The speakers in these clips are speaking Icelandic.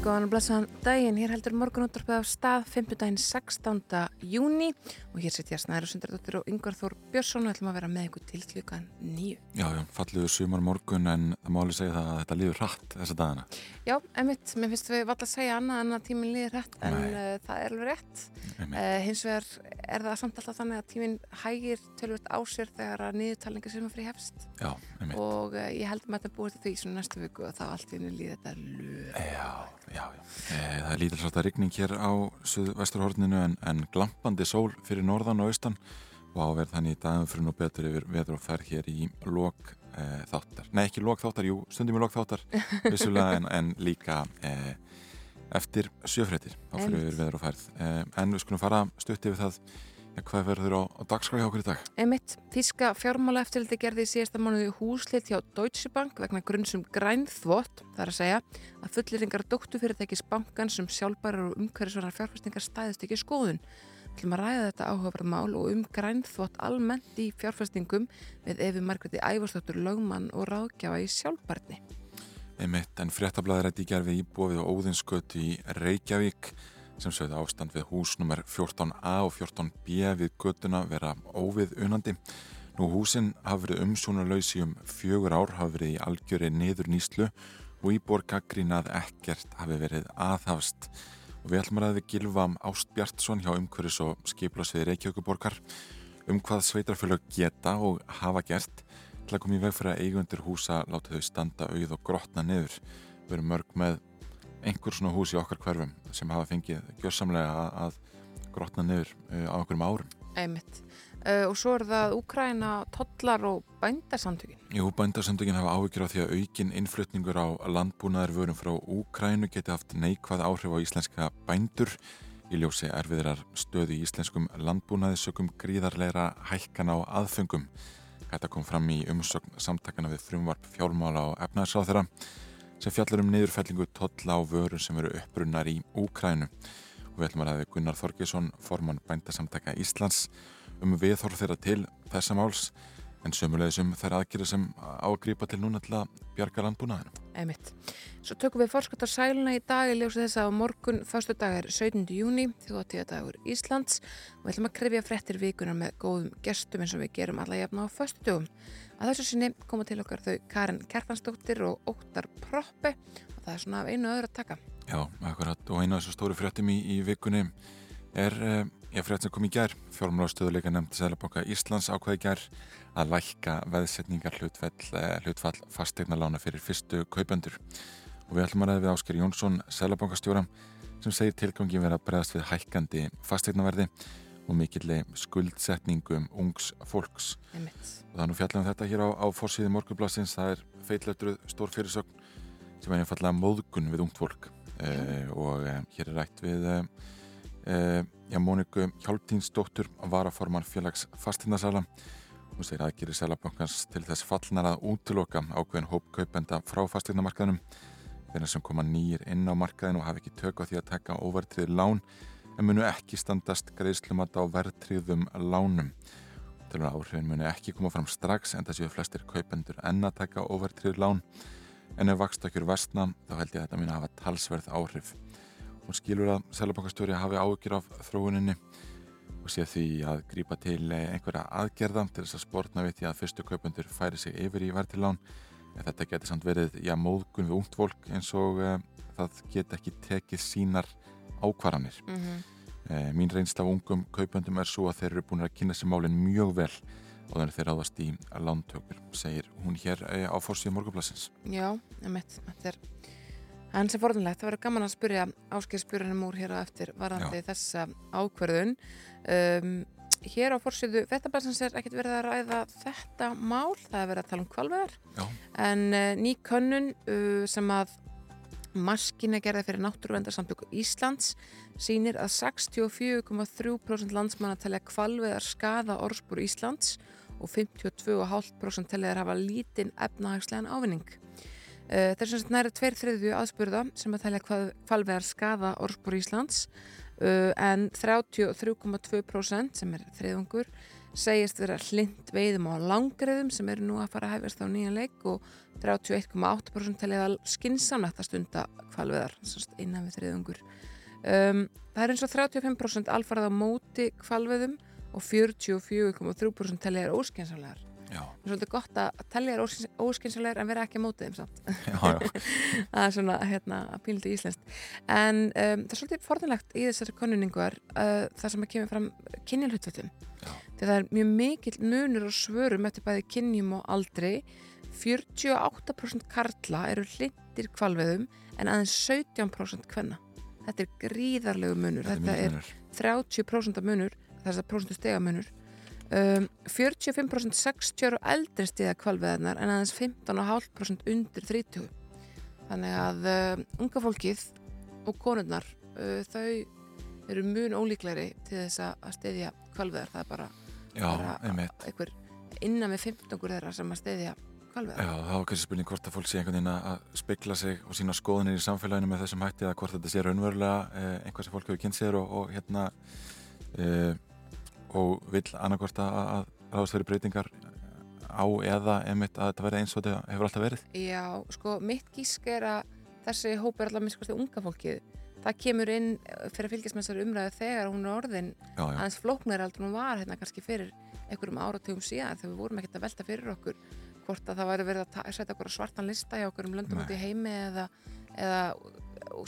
Góðan og blessaðan daginn. Hér heldur morgunúttarpið af stað 5. daginn 16. júni og hér setja Snæður Sundardóttir og Yngvar Þór Björnsson og ætlum að vera með ykkur til klukkan nýju. Já, já, falliðu sumar morgun en það má alveg segja það að þetta líður hratt þessa dagana. Já, emitt, mér finnst við valla að segja annað en að tíminn líður hratt en uh, það er alveg rétt. Uh, hins vegar er það samt alltaf þannig að tíminn hægir tölvöld á sér þegar að að frí hefst Já, og uh, ég held með þetta búið til því og. Já, já. E, það er lítil svarta rigning hér á Suðvesturhorninu en, en glampandi sól fyrir norðan og austan og áverð þannig í dagum fyrir nú betur yfir veður og ferð hér í lok e, þáttar. Nei, ekki lok þáttar, jú, stundum í lok þáttar, vissulega, en, en líka e, eftir sjöfréttir á fyrir veður og ferð. En við skulum fara stutt yfir það ja, hvað verður á, á dagskrái okkur í dag? Emitt, Þíska fjármála eftirliti gerði í síðasta mánuði húslit hjá Deutsche Bank vegna grunnsum grænþvott, þar að segja að fulleringar dóttufyrirtækis bankan sem sjálfbærar og umhverjusvarar fjárfæstingar stæðist ekki skoðun. Ætlum að ræða þetta áhugaverð mál og um grænþvott almennt í fjárfæstingum við Efi Margreti Ævarsdóttur lögmann og ráðgjafa í sjálfbærni. Emitt, en fréttablaðirætti gerði íbúið á Óðinskötu í Reykjavík sem sögði ástand við hús nummer 14a og 14b við göttuna vera óvið unandi. Nú húsin hafi verið umsónarlaus í um fjögur ár, hafi verið í algjöri niður nýslu og íbor gaggrínað ekkert hafi verið aðhafst. Og við ætlum að við Gilvam Ást Bjartsson hjá umhverfis og skiplasviði Reykjavíkuborgar um hvað sveitarfélög geta og hafa gert til að koma í veg fyrir að eigundir húsa láta þau standa auð og grotna niður. Við erum mörg með einhver svona hús í okkar hverfum sem hafa fengið gjörsamlega að, grotna niður uh, á einhverjum árum. Einmitt. Uh, og svo er það Úkræna, tollar og bændarsamtökin. Jú, bændarsamtökin hafa áhyggjur á því að aukin innflutningur á landbúnaðarvörum frá Úkrænu geti haft neikvað áhrif á íslenska bændur í ljósi erfiðrar stöðu í íslenskum landbúnaði sökum gríðarleira hækkan á aðfengum. Þetta kom fram í umsögn samtakana við frumvarp fjármála og efnaðsáð þeirra sem fjallar um niðurfellingu tolla á vörur sem eru upprunnar í Úkrænu. Og við ætlum að ræða Gunnar Þorgesson, formann bændasamtaka Íslands, um viðhorf þeirra til þessa máls, en sömulegis um þær aðgerið sem á að grípa til núna til að bjarga landbúnaðinu. Einmitt. Svo tökum við fórskottar sæluna í dag í ljósa þess að morgun, förstu dag er 17. júni, þjóðatíða dagur Íslands og við ætlum að krefja frettir vikuna með góðum gestum eins og við gerum alla jafna á förstu dögum. Að þessu sinni koma til okkar þau Karin Kerfansdóttir og Óttar Proppe og það er svona af einu öðru að taka. Já, akkurat og einu af þessu stóru frettum í, í vikunni er, ég frett sem kom í gær, fjármálastöðuleika nefndi Sælabanka Íslands ákveði gær að lækka veðsetningar hlutfall, hlutfall fastegnalána fyrir fyrstu kaupendur. Og við ætlum að ræða við Ásker Jónsson, Sælabankastjóra sem segir tilgangi verið að bregðast við hækkandi fastegnaverði og mikilli skuldsetningum ungs fólks. Og það er nú fjallað um þetta hér á, á fórsíði morgunblassins, það er feitletruð stór fyrirsögn sem er einfallega móðgun við ungt fólk. Uh, og uh, hér er rætt við uh, já, Móniku Hjálptínsdóttur varaforman félags fastindarsala hún segir aðgeri selabankans til þess fallnar að útloka ákveðin hópkaupenda frá fastindamarkaðinum þeirra sem koma nýjir inn á markaðin og hafa ekki tök á því að taka óvertrið lán en munu ekki standast greiðslumat á verðtriðum lánum. Til að áhrifin munu ekki koma fram strax en það séu flestir kaupendur enn að taka overtrið lán en ef vakstakjur vestna þá held ég að þetta muni hafa talsverð áhrif. Hún skilur að Sælabankastjóri hafi ágjur af þróuninni og sé því að grípa til einhverja aðgerða til þess að spórna við því að fyrstu kaupendur færi sig yfir í verðtil lán en þetta getur samt verið já, móðgun við ungt fólk eins og uh, það get ekki tekið sínar ákvarðanir. Mm -hmm. e, mín reynsla af ungum kaupöndum er svo að þeir eru búin að kynna sér málinn mjög vel og þannig þeir áðast í lántökur, segir hún hér á fórsíðu morgunplassins. Já, emitt, þetta er hans er forðunlegt. Það verður gaman að spyrja áskilspyrunum úr hér á eftir varandi Já. þessa ákverðun. Um, hér á fórsíðu Vettablassins er ekkert verið að ræða þetta mál, það er verið að tala um kvalveðar en uh, ný könnun uh, sem að Maskina gerði fyrir náttúruvendarsamtöku Íslands sýnir að 64,3% landsmanna telja kvalveðar skada orðspúr Íslands og 52,5% telja þeir hafa lítinn efnahagslegan ávinning. Uh, það er sagt næra tveir þriðju aðspurða sem að telja hvað kvalveðar skada orðspor Íslands uh, en 33,2% sem er þriðungur segist vera hlind veiðum á langreðum sem eru nú að fara að hefjast á nýjan leik og 31,8% telja það skinsamlegt að stunda kvalveðar innan við þriðungur. Um, það er eins og 35% alfarað á móti kvalveðum og 44,3% telja er óskinsamlegar. Já. Það er svolítið gott að telja er óskinsamlegar en vera ekki að móti þeim samt. Já, já. það er svona hérna að pílita íslenskt. En um, það er svolítið forðanlegt í þessari konunningar uh, það sem að kemur fram kynjalhutvöldum. Því það er mjög mikill munur og svörum eftir bæði kynjum og aldrei 48% karla eru hlindir kvalveðum en aðeins 17% kvenna. Þetta er gríðarlegu munur. Þetta, Þetta er er mikið munur. 30% munur, þess að prosentu stega munur. Um, 45% 60 og eldri stiga kvalveðarnar en aðeins 15,5% undir 30. Þannig að uh, unga fólkið og konurnar, uh, þau eru mun ólíklegri til þess að stiðja kvalveðar. Það er bara, Já, bara einhver innan með 15 þeirra sem að stiðja kvalveðar. Já, það var kannski spurning hvort að fólk sé einhvern veginn að spekla sig og sína skoðunir í samfélaginu með þessum hætti eða hvort þetta sé raunverulega eh, einhvað sem fólk hefur kynnt sér og, og hérna eh, og vill annarkvort að, að ráðast fyrir breytingar á eða einmitt að þetta verði eins og þetta hefur alltaf verið. Já, sko, mitt gísk er að þessi hóp er alltaf minnskvæmst unga fólkið. Það kemur inn fyrir að fylgjast með þessari umræðu þegar hún er orðin Já, já, aðeins flóknar heldur en hún var hérna kannski fyrir einhverjum áratugum síðan þegar við vorum ekkert að velta fyrir okkur hvort að það væri verið að setja okkur svartan lista hjá okkur um löndum út í heimi eða, eða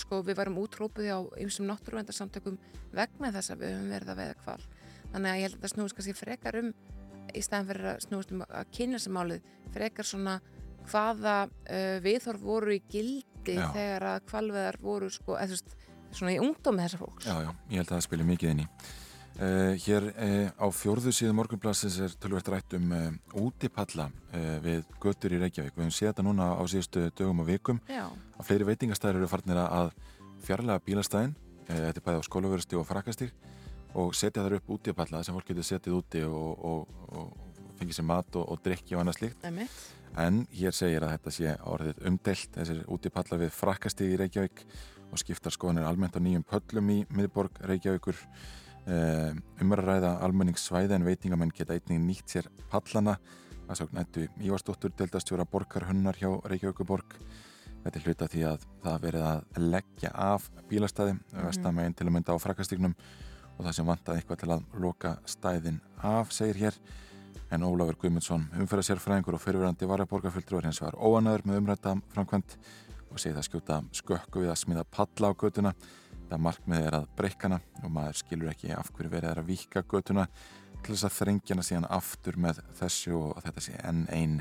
sko við varum útrópuð á ymsum náttúruvendarsamtökum vegna þess að við höfum verið að veiða kval þannig að ég held að það snúist kannski frekar um í staðan fyrir að snúist um að kynna sem málið frekar svona hvaða uh, viðhorf voru í gildi Já. þegar að kvalveðar voru sko, eða þú veist, svona í ungdómi þessa fólks já, já, ég held að það spilir mikið inn í. Uh, hér uh, á fjórðu síðu morgunblassins er tölvert rætt um uh, útipalla uh, við götur í Reykjavík. Við höfum séð þetta núna á síðustu dögum og vikum Já, að fleiri veitingastæðir eru farnir að fjarlæga bílastæðin, uh, þetta er bæði á skólaverðusti og frakastík og setja þar upp útipalla sem fólk getur setið úti og, og, og fengið sér mat og, og drikki og annað slíkt. En hér segir að þetta sé orðið umdelt, þessir útipallar við frakastík í Reykjavík og skiptar skoðanir almennt á nýjum pöllum í miðborg Reykjavíkur. Um, umræða almenningssvæði en veitingamenn geta einnig nýtt sér pallana. Að svo nættu Ívarsdóttur deildastjóra borgarhunnar hjá Reykjavíkuborg þetta er hluta því að það verið að leggja af bílastæði mm Mhm. vestamegin til að mynda á frakastíknum og það sem vantaði eitthvað til að loka stæðin af, segir hér. En Ólafur Guðmundsson, umferða sérfræðingur og fyrirverandi varaborgarfjöldrúar hins var óanæður með umrætta framkvæmt og segi það skjóta skökku við að smíða palla á götuna. Það markmið er að breykana og maður skilur ekki af hverju verið er að vika götuna til þess að þrengjana síðan aftur með þessu og þetta sé enn ein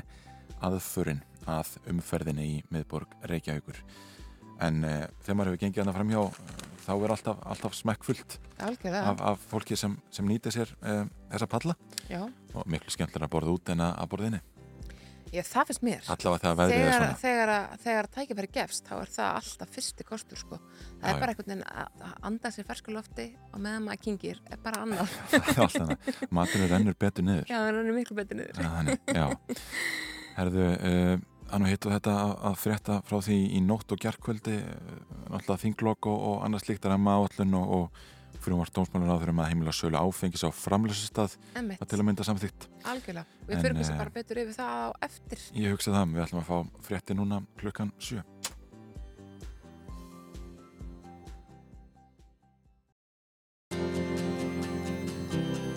aðförin að umferðinni í miðborg Reykjavíkur. En e, þegar maður hefur gengið hana framhjá eh, þá er alltaf, alltaf smekkfullt af, af fólki sem, sem nýtir sér e, þessa palla já. og miklu skemmtilega að borða út en að borða inni Ég, það finnst mér. allavega þegar veðrið er svona þegar, þegar tækifæri gefst, þá er það alltaf fyrsti kostur, sko. Það Já, er já. bara einhvern veginn að anda sér fersku lofti og meðan maður kingir, er bara annar. Það er alltaf það. maturinn rennur betur niður já, það er miklu betur niður. Já, þannig, já. Herðu, uh, hann og hittu þetta að, að frétta frá því í nótt og uh, náttúrulega þinglokk og, og annars líkt að remma áallun og, og fyrir var dómsmálun á þeirra með að heimila sölu áfengis á framlössustad að til að mynda samþýtt. algjörlega. Við fyrir kannski eh, bara betur yfir það á eftir. Ég hugsa það, við ætlum að fá frétti núna klukkan 7.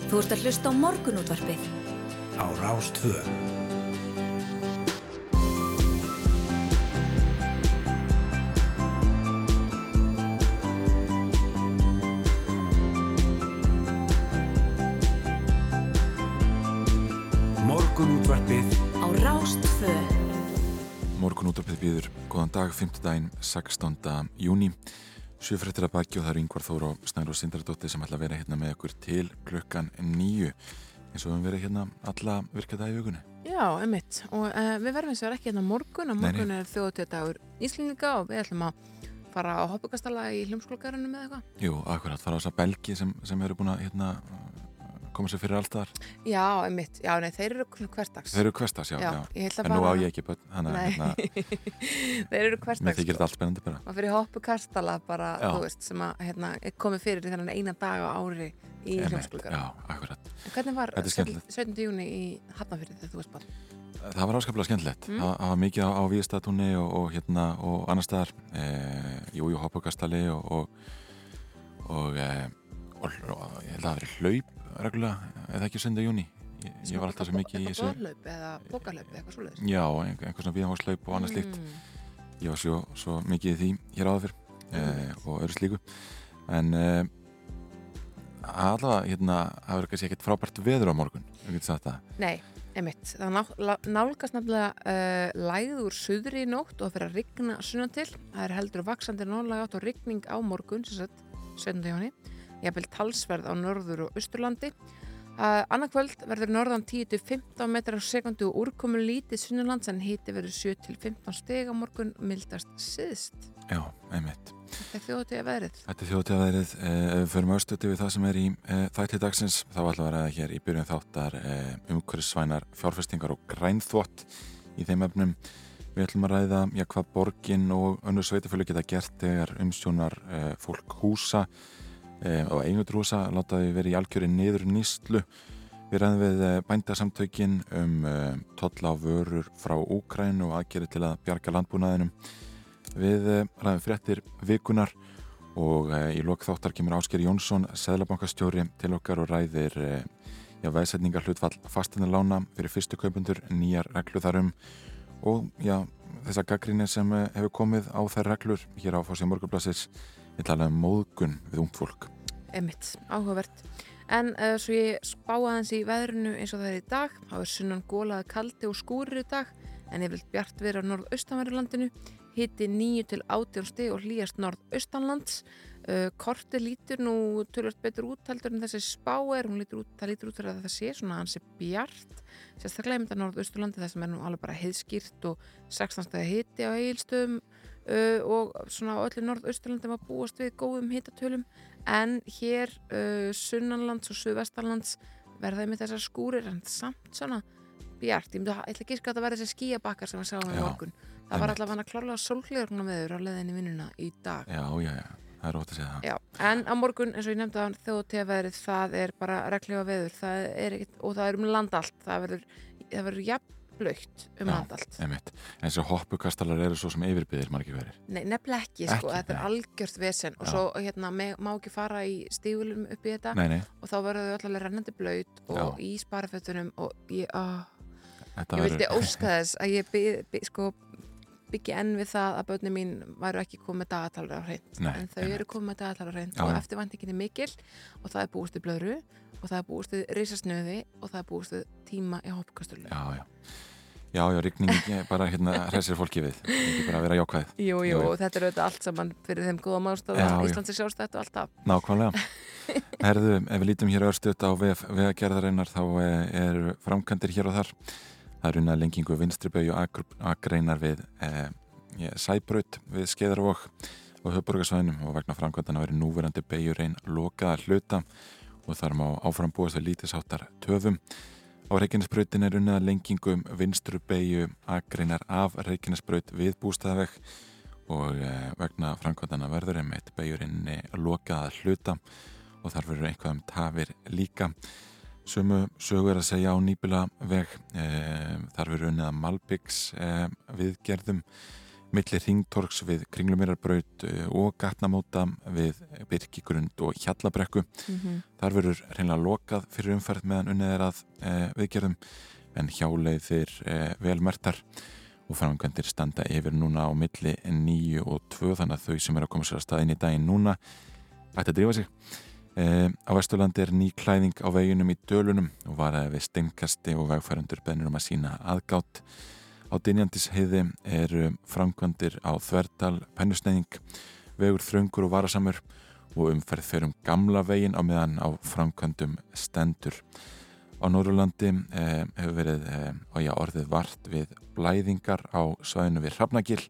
Þú ert að hlusta á morgunútvarpið á Rástvö. Morgun útvarpið býður, góðan dag, 5. daginn, 16. júni. Sjöfrættir að baki og það eru yngvar Þór og Snæru og Sindardóttir sem ætla að vera hérna með okkur til klukkan nýju eins og við höfum verið hérna alla virkað í vikunni. Já, emitt. Og uh, við verðum eins og ekki hérna morgun. Á Nei, nei. morgun er þjóðutöðdagur Íslendinga og við ætlum að fara á hoppukastala í hljómskólgarinu með eitthvað. Jú, akkurat, fara á þessa belgi sem, sem eru búin að hérna, koma sér fyrir alltaf Já, einmitt, já, nei, þeir eru hverstags Þeir eru hverstags, já, Já, já. En nú á ég ekki Nei, hérna, þeir eru mér hverstags þykir þetta allt spennandi bara. maður fyrir hoppu kastala bara, Já. þú veist, sem að hérna, komið fyrir þennan eina dag á ári í Einmitt, hljómskulgar. Já, akkurat. En hvernig var Þetta er skemmtilegt. 17. júni í Hafnafyrði þegar þú varst bara? Það var áskaplega skemmtilegt. Mm. Það var mikið á, á Víðstatúni og, og hérna og annar staðar. E, jú, jú, hoppukastali og og, og, e, og, og ég held að það verið hlaup reglulega, eða ekki sönda júni. Ég, ég var alltaf svo mikið í þessu. Eitthvað bóðlaup eða bókalaup eða eitthvað svoleiðis? Já, einhver svona viðháslaup og annað slíkt. Mm. Ég var svo, svo mikið í því hér áður fyrr e, og öðru slíku. En e, allavega, hérna, það verður kannski ekkert frábært veður á morgun, það. Nei, einmitt. Það ná, nálgast nefnilega uh, lægð úr suðri í nótt og fyrir að rigna sunnan til. Það er heldur vaksandi nálega átt og rigning á morgun, sem sagt, 17. Jafnvel talsverð á norður og austurlandi. Annarkvöld verður norðan 10-15 metrar á sekundu og úrkomu lítið sunnurlands en hiti verður 7-15 steg á morgun mildast siðst. Já, einmitt. Þetta er þjóðtíða veðrið. Þetta er þjóðtíðaðærið. Eh, ef við förum austuti við það sem er í eh, þætti dagsins, þá ætlum við að ræða hér í byrjun þáttar eh, umhverfisvænar fjárfestingar og grænþvott í þeim efnum. Við ætlum að ræða já, hvað borgin og önnur sveitafjölu geta gert þegar umsjónar eh, fólk húsa eh, og einhvern húsa látaði verið í algjöri niður nýstlu. Við ræðum við eh, bændasamtökin um eh, tolla á vörur frá Úkræn og aðgerið til að bjarga landbúnaðinum. Við eh, ræðum fréttir vikunar og í lok þáttar kemur Ásker Jónsson, Sæðlabankastjóri til okkar og ræðir já, veðsetningar hlutfall fastinarlána fyrir fyrstu kaupundur, nýjar reglu þarum og já, þessa gaggrinni sem hefur komið á þær reglur hér á Fórsíða morgunblassins við talaðum móðgun við ungt fólk. Emitt, áhugavert. En uh, svo ég spáði aðeins í veðrinu eins og það er í dag, þá er sunnan gólaði kaldi og skúrir í dag, en ég vil bjart vera á norðaustanverðurlandinu, hitti 9 til 18 stig og hlýjast norðaustanlands. Uh, korti lítur nú tölvöld betur út heldur en þessi spá er, hún lítur út, það lítur út að það sé svona hansi bjart, sérstaklega einmitt að norðausturlandi það sem er nú alveg bara heiðskýrt og 16 stegi hitti á eigilstöðum uh, og svona á öllu norðausturlandi var búast við góðum hittatölum en hér uh, sunnanlands og suðvestanlands verða með þessar skúrir en samt svona bjart, ég myndi að, ekki að það verði þessi skíabakkar sem við sáum í morgun. Það var einmitt. allavega að klára sólhlýðurna með þau á leðinni vinnuna í dag. Já, já, já, það er ótt að segja það. Já, en á morgun eins og ég nefndi að þjóðtíðaveðrið það er bara reglífa veður. Það er ekkit, og það er um land allt. Það verður, það verður jafn blöytt um Já. land allt Einmitt. En þessi hoppukastalar eru svo sem yfirbyðir margir verið. Nei, nefnilega ekki, sko, Ekki, þetta er nei. algjört vesen og Já. svo hérna, má ekki fara í stígulum upp í þetta Nei, nei, og þá verður þau allavega rennandi blöyt og Já. í sparafötunum og ég, á, ég vildi verður- óska þess að ég by, by, sko, enn við það að börnum mín væru ekki komið með dagatalur á hreint en þau eru komið með dagatalur á hreint og eftirvæntingin er mikil og það er búist við blöðru og það er búist við risasnöði og það er búist við tíma í hoppkasturlu Já, já. Já, já, rigning er bara hérna hressir fólki við. Ekki bara vera jákvæð. Jú, jú, og þetta er auðvitað allt saman fyrir þeim góða málstöða Já, já. Íslands er sjálfstætt og allt það Nákvæmlega. Herðu, ef við lítum hér örstuðt á vegagerðarinnar þá eh, eru framkantir hér og þar. Það er unnað lengingu vinstriböju akreinar við e, sæbraut við skeiðarvokk og höfburgarsvæðinum og vegna framkvæmdana verið núverandi beigur einn lokaða hluta og þar má áfram búast við lítisháttar töfum. Á Reykjanesbrautin er unnað lengingu um vinstru beigju akreinar af Reykjanesbraut við bústæðavegg og e, vegna framkvæmdana verður einmitt beigurinn lokaða hluta og þar verður einhvað um tafir líka. Sumu sögu er að segja á nýbila veg, e, þar verður unnið að Malbyggs e, viðgerðum, milli ringtorks við Kringlumýrarbraut e, og gatnamóta við Birkigrund og Hjallabrekku. mm -hmm. Þar verður reynilega lokað fyrir umferð meðan unnið er að e, viðgerðum en hjáleið þeir e, velmertar og framkvæmdir standa yfir núna á milli 9 og 2 þannig að þau sem er að koma sér að staðin í daginn núna ætti að drífa sig. E, á Vesturlandi er ný klæðing á veginum í dölunum og var að við steinkasti og vegfærandur bennur um að sína aðgátt. Á Dynjandis heiði eru framkvæmdir á Þverdal, Pennusneiðing, vegur þröngur og varasamur og umferð fyrir um gamla vegin á meðan á framkvæmdum stendur. Á Norrlandi eh, hefur verið eh, já, orðið vart við blæðingar á svæðinu við Hrafnagil,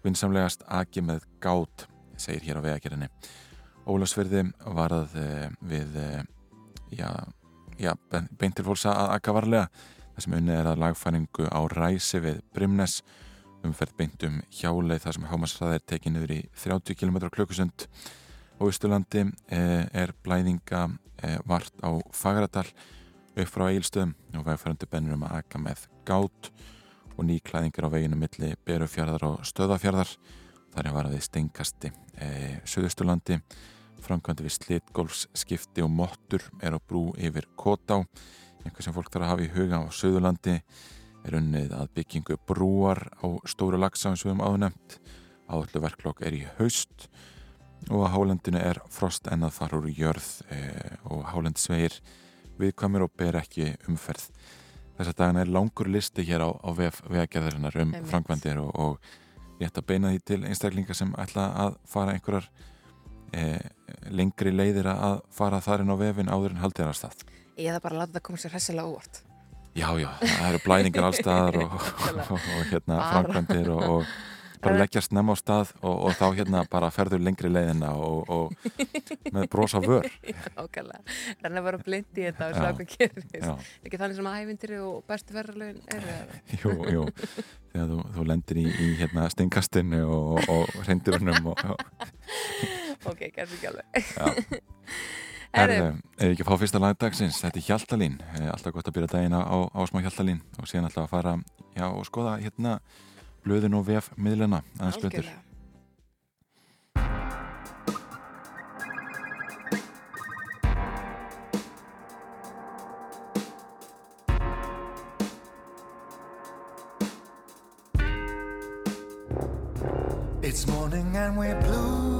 vinsamlegast aki með gát, segir hér á vegagerðinni. Ólasverði varað eh, við eh, já, já, beintir fólks að akka varlega það sem unnið er að lagfæringu á ræsi við Brimnes. Umferð beintum hjáleið þar sem hámasræði er tekið niður í 30 km klukkusund. Og Ístulandi eh, er blæðinga eh, vart á Fagradal upp frá Eilstöðum og vegfærandu bennur um að akka með gát og nýklæðingar á veginu milli Berufjörðar og Stöðafjörðar þar er varaði stengasti eh, Suðustulandi framkvæmdi við slitgólfsskipti og mottur er á brú yfir Kotá einhver sem fólk þarf að hafa í huga á Suðurlandi er unnið að byggingu brúar á stóru lagsa eins og við um áðunemt áallu verklokk er í haust og að hálendinu er frost en að fara úr jörð eh, og hálendisvegir viðkvæmur og ber ekki umferð. Þess að dagana er langur listi hér á, á vegagerðarinnar um framkvæmdir og, og rétt að beina því til einstaklingar sem ætla að fara einhverjar eh, lengri leiðir að fara þar inn á vefin áður en haldið er að stað Það bara að láta það koma sér hressilega óvart. Já, já, það eru blæningar allstaðar og, og, og, hérna framkvæmdir og, og bara leggja snemma á stað og, og þá hérna bara ferður lengri leiðina og, og með brosa vör Ákvæmlega. Renna bara blind í þetta og gerist. Já, Ekki þannig sem að hævindiri og bestu verðarlegin eru. eða? jú, jú þegar þú, þú lendir í, í hérna stengastinu og, og reyndirunum Ok, kannski ekki alveg. já. Ef við ekki fá fyrsta lag dagsins, þetta er Hjaltalín Eh, alltaf gott að byrja dagina á, á smá Hjaltalín og síðan alltaf að fara já, og skoða hérna blöðin og vef miðluna aðeins betur algjörlega. It's morning and we're blue.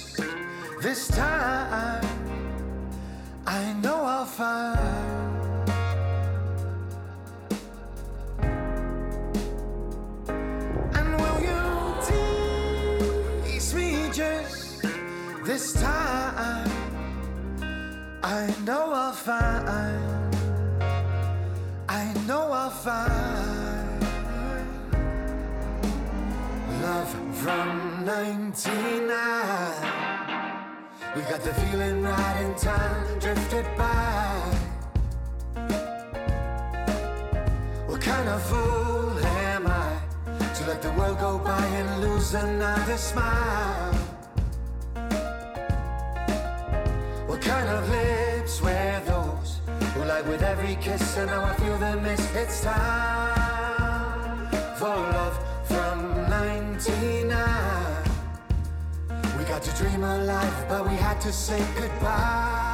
this time? I know I'll find. And will you tease me just this time? I know I'll find. I know I'll find love from 99. We got the feeling right in time, drifted by. What kind of fool am I to let the world go by and lose another smile? What kind of lips were those who lied with every kiss and now I feel the miss? It's time for love from 99. Got to dream alive, but we had to say goodbye.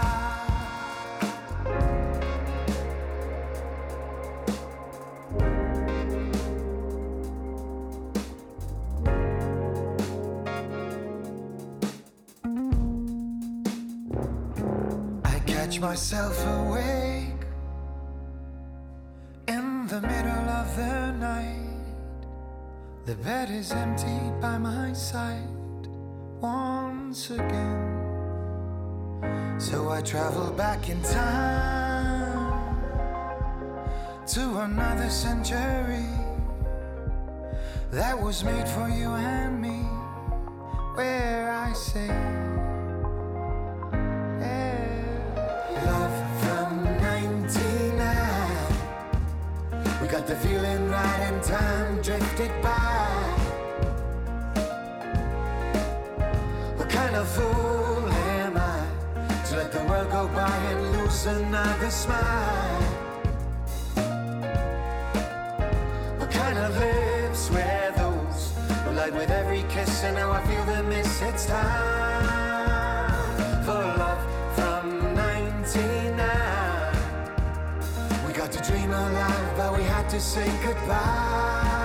I catch myself awake in the middle of the night. The bed is empty by my side once again. So I travel back in time to another century that was made for you and me, where I say. Love from 99. We got the feeling right in time, drifted by. Of fool am I to let the world go by and lose another smile? What kind of lips were those who lied with every kiss and now I feel the miss? It's time for love from 99. We got to dream alive, but we had to say goodbye.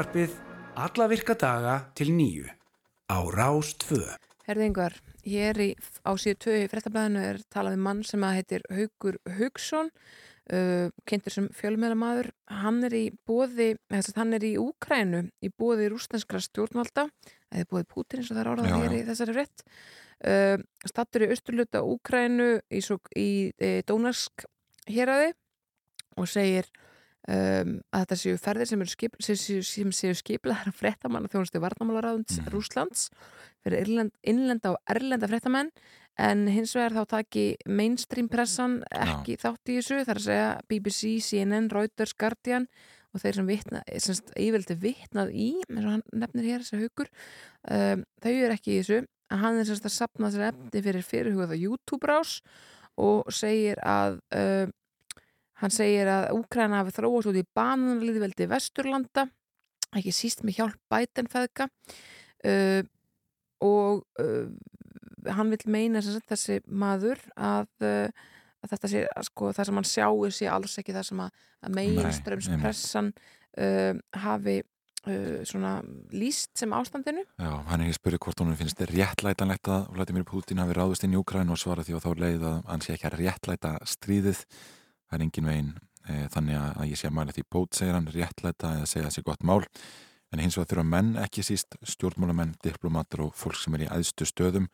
Morgunútvarpið alla virka daga til nýju á Rás 2. Herðingar, hér í, á síðu 2 í frettablaðinu er talað um mann sem að heitir Haugur Haugsson uh, kynntur sem fjölmjölamæður hann er í bóði, hann er í Úkrænu í bóði rúsneskra stjórnvalda. Eða bóði Pútin eins og það er orðað hér í þessari frett uh, stattur í austurluta Úkrænu í, í e, Dónarsk héræði og segir um, að þetta séu ferðir sem, skip, sem séu, sem séu skiplaðar að frettamanna þjónustu varnamálaráðunds mm. Rúslands fyrir innlenda, innlenda og erlenda frettamenn en hins vegar þá taki mainstream pressan ekki Já. þátt í þessu þar að segja BBC, CNN, Reuters, Guardian og þeir sem vitna, semst yfirleiti vitnað í, eins og hann nefnir hér þessi haugur, um, þau eru ekki í þessu að hann er semst að sapna sér efni fyrir fyrirhugað á YouTube rás og segir að um, Hann segir að Úkræna hafi þróast út í bananliðveldi Vesturlanda, ekki síst með hjálp bætenfæðka uh, og uh, hann vil meina að þessi maður að, uh, að þetta sé, sko, það sem hann sjáu sé alls ekki það sem að, að meginströmspressan uh, hafi uh, svona líst sem ástandinu. Já, hann ekki spyrið hvort honum finnst þetta réttlætanlegt að Vladimir Putin hafi ráðist inn í Úkræna og svara því og þá leið að hann sé ekki að réttlæta stríðið það er engin veginn e, þannig að ég sé að mæla því bót segir hann réttlæta eða segja þessi gott mál. En hins vegar þurfa menn ekki síst stjórnmálamenn, diplomater og fólk sem er í æðstu stöðum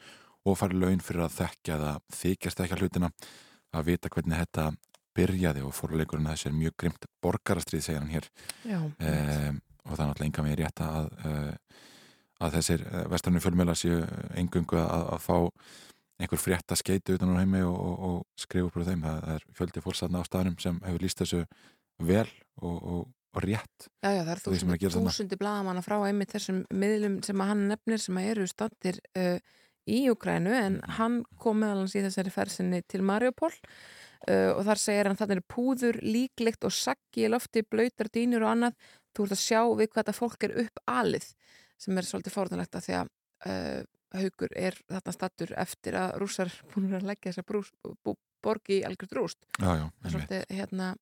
og fari laun fyrir að þekkja eða þykjast ekki að hlutina að vita hvernig þetta byrjaði og fórleikurinn að þessi er mjög grimt borgarastrið segir hann hér. Já, e, og það er náttúrulega enga með rétt að, e, að þessir vestarnu fjölmjöla séu engungu að, að fá einhver frétt að skeita utan á heimi og, og, og skrifa upp úr þeim. Það er fjöldi fórstæðna á staðnum sem hefur líst þessu vel og, og rétt. Já, já, það er þúsundi, þúsundi blagamanna frá einmitt þessum miðlum sem að hann nefnir sem að eru standir uh, í Ukrænu en mm. hann kom meðalans í þessari fersinni til Mariupol uh, og þar segir hann er púður, líklegt og saggi lofti, blöytar, dýnur og annað. Þú ert að sjá við hvað þetta fólk er upp alið sem er svolítið fórðanlegt að því að uh, haugur er þarna stattur eftir að rúsar búin að leggja þessa brús, bú, borgi í algjörð rúst. Já, já, svolítið, hérna,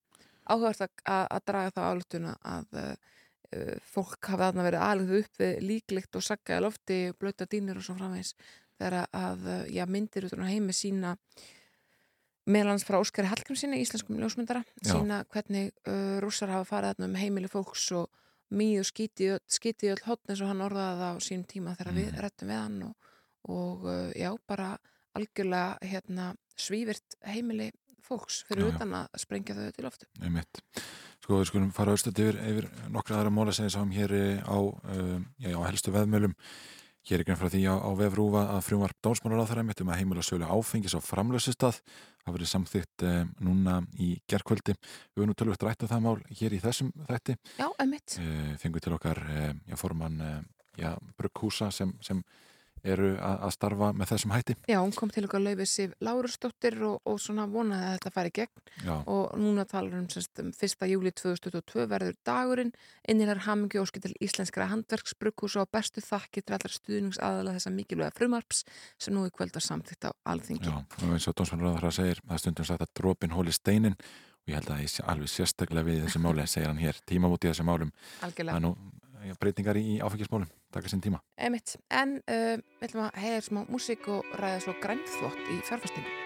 áhugast að, að draga það álutuna að uh, fólk hafa þarna verið alveg upp við líklegt og saggaði lofti blöta dýnir og svo framvegs þegar að já, myndir út á heimi sína meðlans frá Óskari Hallgrímsinni, íslenskum ljósmyndara sína hvernig uh, rúsar hafa farið þarna um heimili fólks og mýð og skítið öll hotn eins og hann orðaði það á sín tíma þegar mm. við rettum við hann og, og uh, já, bara algjörlega hérna, svívirt heimili fólks fyrir já, utan að sprengja þau til oftu. Nei mitt. Sko við skulum fara auðvitað yfir, yfir nokkra aðra móla sem við sáum hér á, uh, já, á helstu veðmjölum Hér er grein frá því á, á vefrúfa að frumvarp dónsmálar á þeirra mittum að heimila sölu áfengis á framlössustad. Það verið samþygt eh, núna í gerðkvöldi. Við höfum nú tölvögt rætt á það mál hér í þessum þætti. Já, emitt. Eh, Fengur til okkar eh, já, forman eh, brugghúsa sem, sem eru að starfa með þessum hætti. Já, hún kom til okkar laufið Sif Lárusdóttir og, og svona vonaði að þetta færi gegn Já. og núna talar um semst um 1. júli 2022 verður dagurinn innilegar hamingi óski til íslenskra handverksbrukkús og bestu þakki til allar stuðningsaðala þessa mikilvæga frumarps sem nú er kvöld að samþýtta á alþingi. Já, og eins og Dómsvonaröðar segir, það stundum sagt að drópin hóli steinin og ég held að ég alveg sérstaklega við þessi máli segir hann hér, tímamóti þessi málum. Algjörlega breytingar í áfengismólum taka sinn tíma. Emitt, en uh, við ætlum að heyra smá músík og ræða svo græntþvott í fjárfæstingu.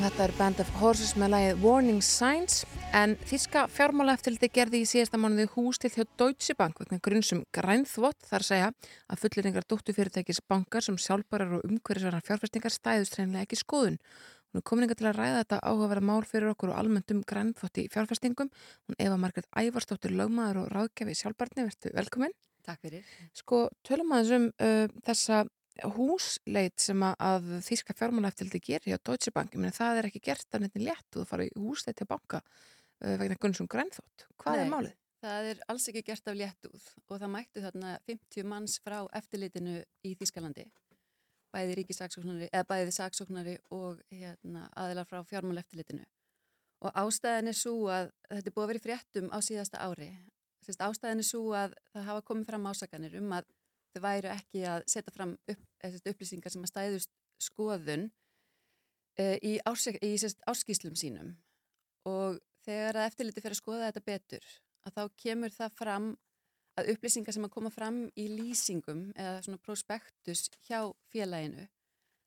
Þetta er Band of Horses með lagið Warning Signs en þíska fjármálaeftildi gerði í síðasta mánuði hústil hjá Deutsche Bank vegna grunnsum grænþvott þar að segja að fulleringar dóttufyrirtækis bankar sem sjálfbarar og umhverjusverðar fjárfestingar stæðust reynilega ekki skoðun. Hún er komin til að ræða þetta áhugaverða mál fyrir okkur og almennt um grænþvott í fjárfestingum. Hún Eva Margret Ævarsdóttir lögmaður og ráðgjafi sjálfbarni, verður velkomin. Takk fyrir. Sko, tölum aðeins um uh, þessa húsleit sem að, Þíska fjármálaeftildi gerir hjá Deutsche Bank, meina það er ekki gert að nefnir létt og þú fara í húsleit til banka uh, vegna Gunnsson Grænþótt. Hvað Nei. er málið? Það er alls ekki gert af léttúð og það mættu þarna 50 manns frá eftirlitinu í Þískalandi bæði ríkisaksóknari, eða bæði saksóknari og hérna, aðilar frá fjármál eftirlitinu og ástæðin er svo að þetta er búið að vera í fréttum á síðasta ári ástæðin er svo að það hafa komið fram ásakanir um að þau væru ekki að setja fram upp, upplýsingar sem að stæðust skoðun uh, í, árs, í sest, árskíslum sínum. Og þegar að eftirliti fyrir að skoða þetta betur að þá kemur það fram að upplýsingar sem að koma fram í lýsingum eða svona prospektus hjá félaginu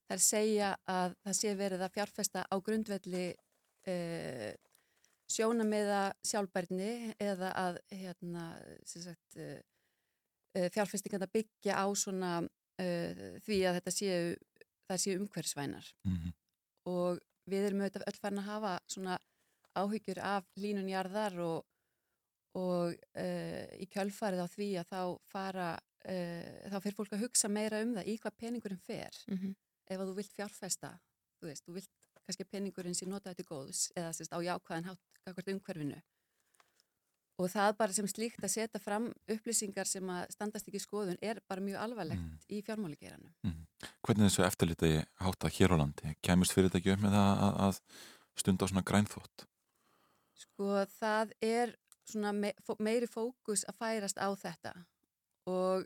þær segja að það sé verið að fjárfesta á grundvelli uh, sjónamiða sjálfbærni eða að hérna, sagt, uh, uh, fjárfestingarna byggja á svona uh, því að þetta séu, það séu umhverfsvænar Mhm. og við erum auðvitað öll farin að hafa svona áhyggjur af línunjarðar og, og uh, í kjölfarið á því að þá fara uh, þá fyrir fólk að hugsa meira um það í hvað peningurinn fer Mm -hmm. ef að þú vilt fjárfesta þú veist, þú vilt kannski peningurinn sé notað til góðs eða sérst á jákvæðan hátt umhverfinu og það bara sem slíkt að setja fram upplýsingar sem að standast ekki skoðun er bara mjög alvarlegt Mm. í fjármáligeranum Hvernig er þessu eftirliti hátta hér á landi? Kæmist fyrirtæki upp með það að, að stunda á svona grænþótt? Sko það er svona me meiri fókus að færast á þetta og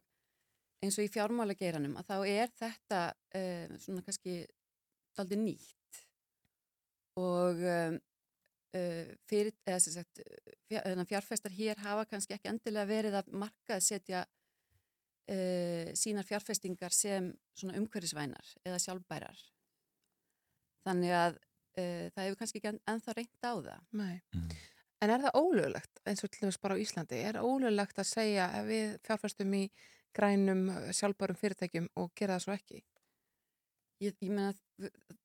eins og í fjármálageiranum að þá er þetta uh, svona kannski daldi nýtt og um, fyrir, eða sem sagt fjár, fjárfestar hér hafa kannski ekki endilega verið að markað setja uh, sínar fjárfestingar sem svona umhverfisvænar eða sjálfbærar þannig að uh, það hefur kannski ekki enn- ennþá reynt á það Nei. Mm. En er það ólöglegt, eins og til dæmis bara á Íslandi, er ólöglegt að segja að við fjárfæstum í grænum uh, sjálfbærum fyrirtækjum og gera það svo ekki? Ég, ég meina,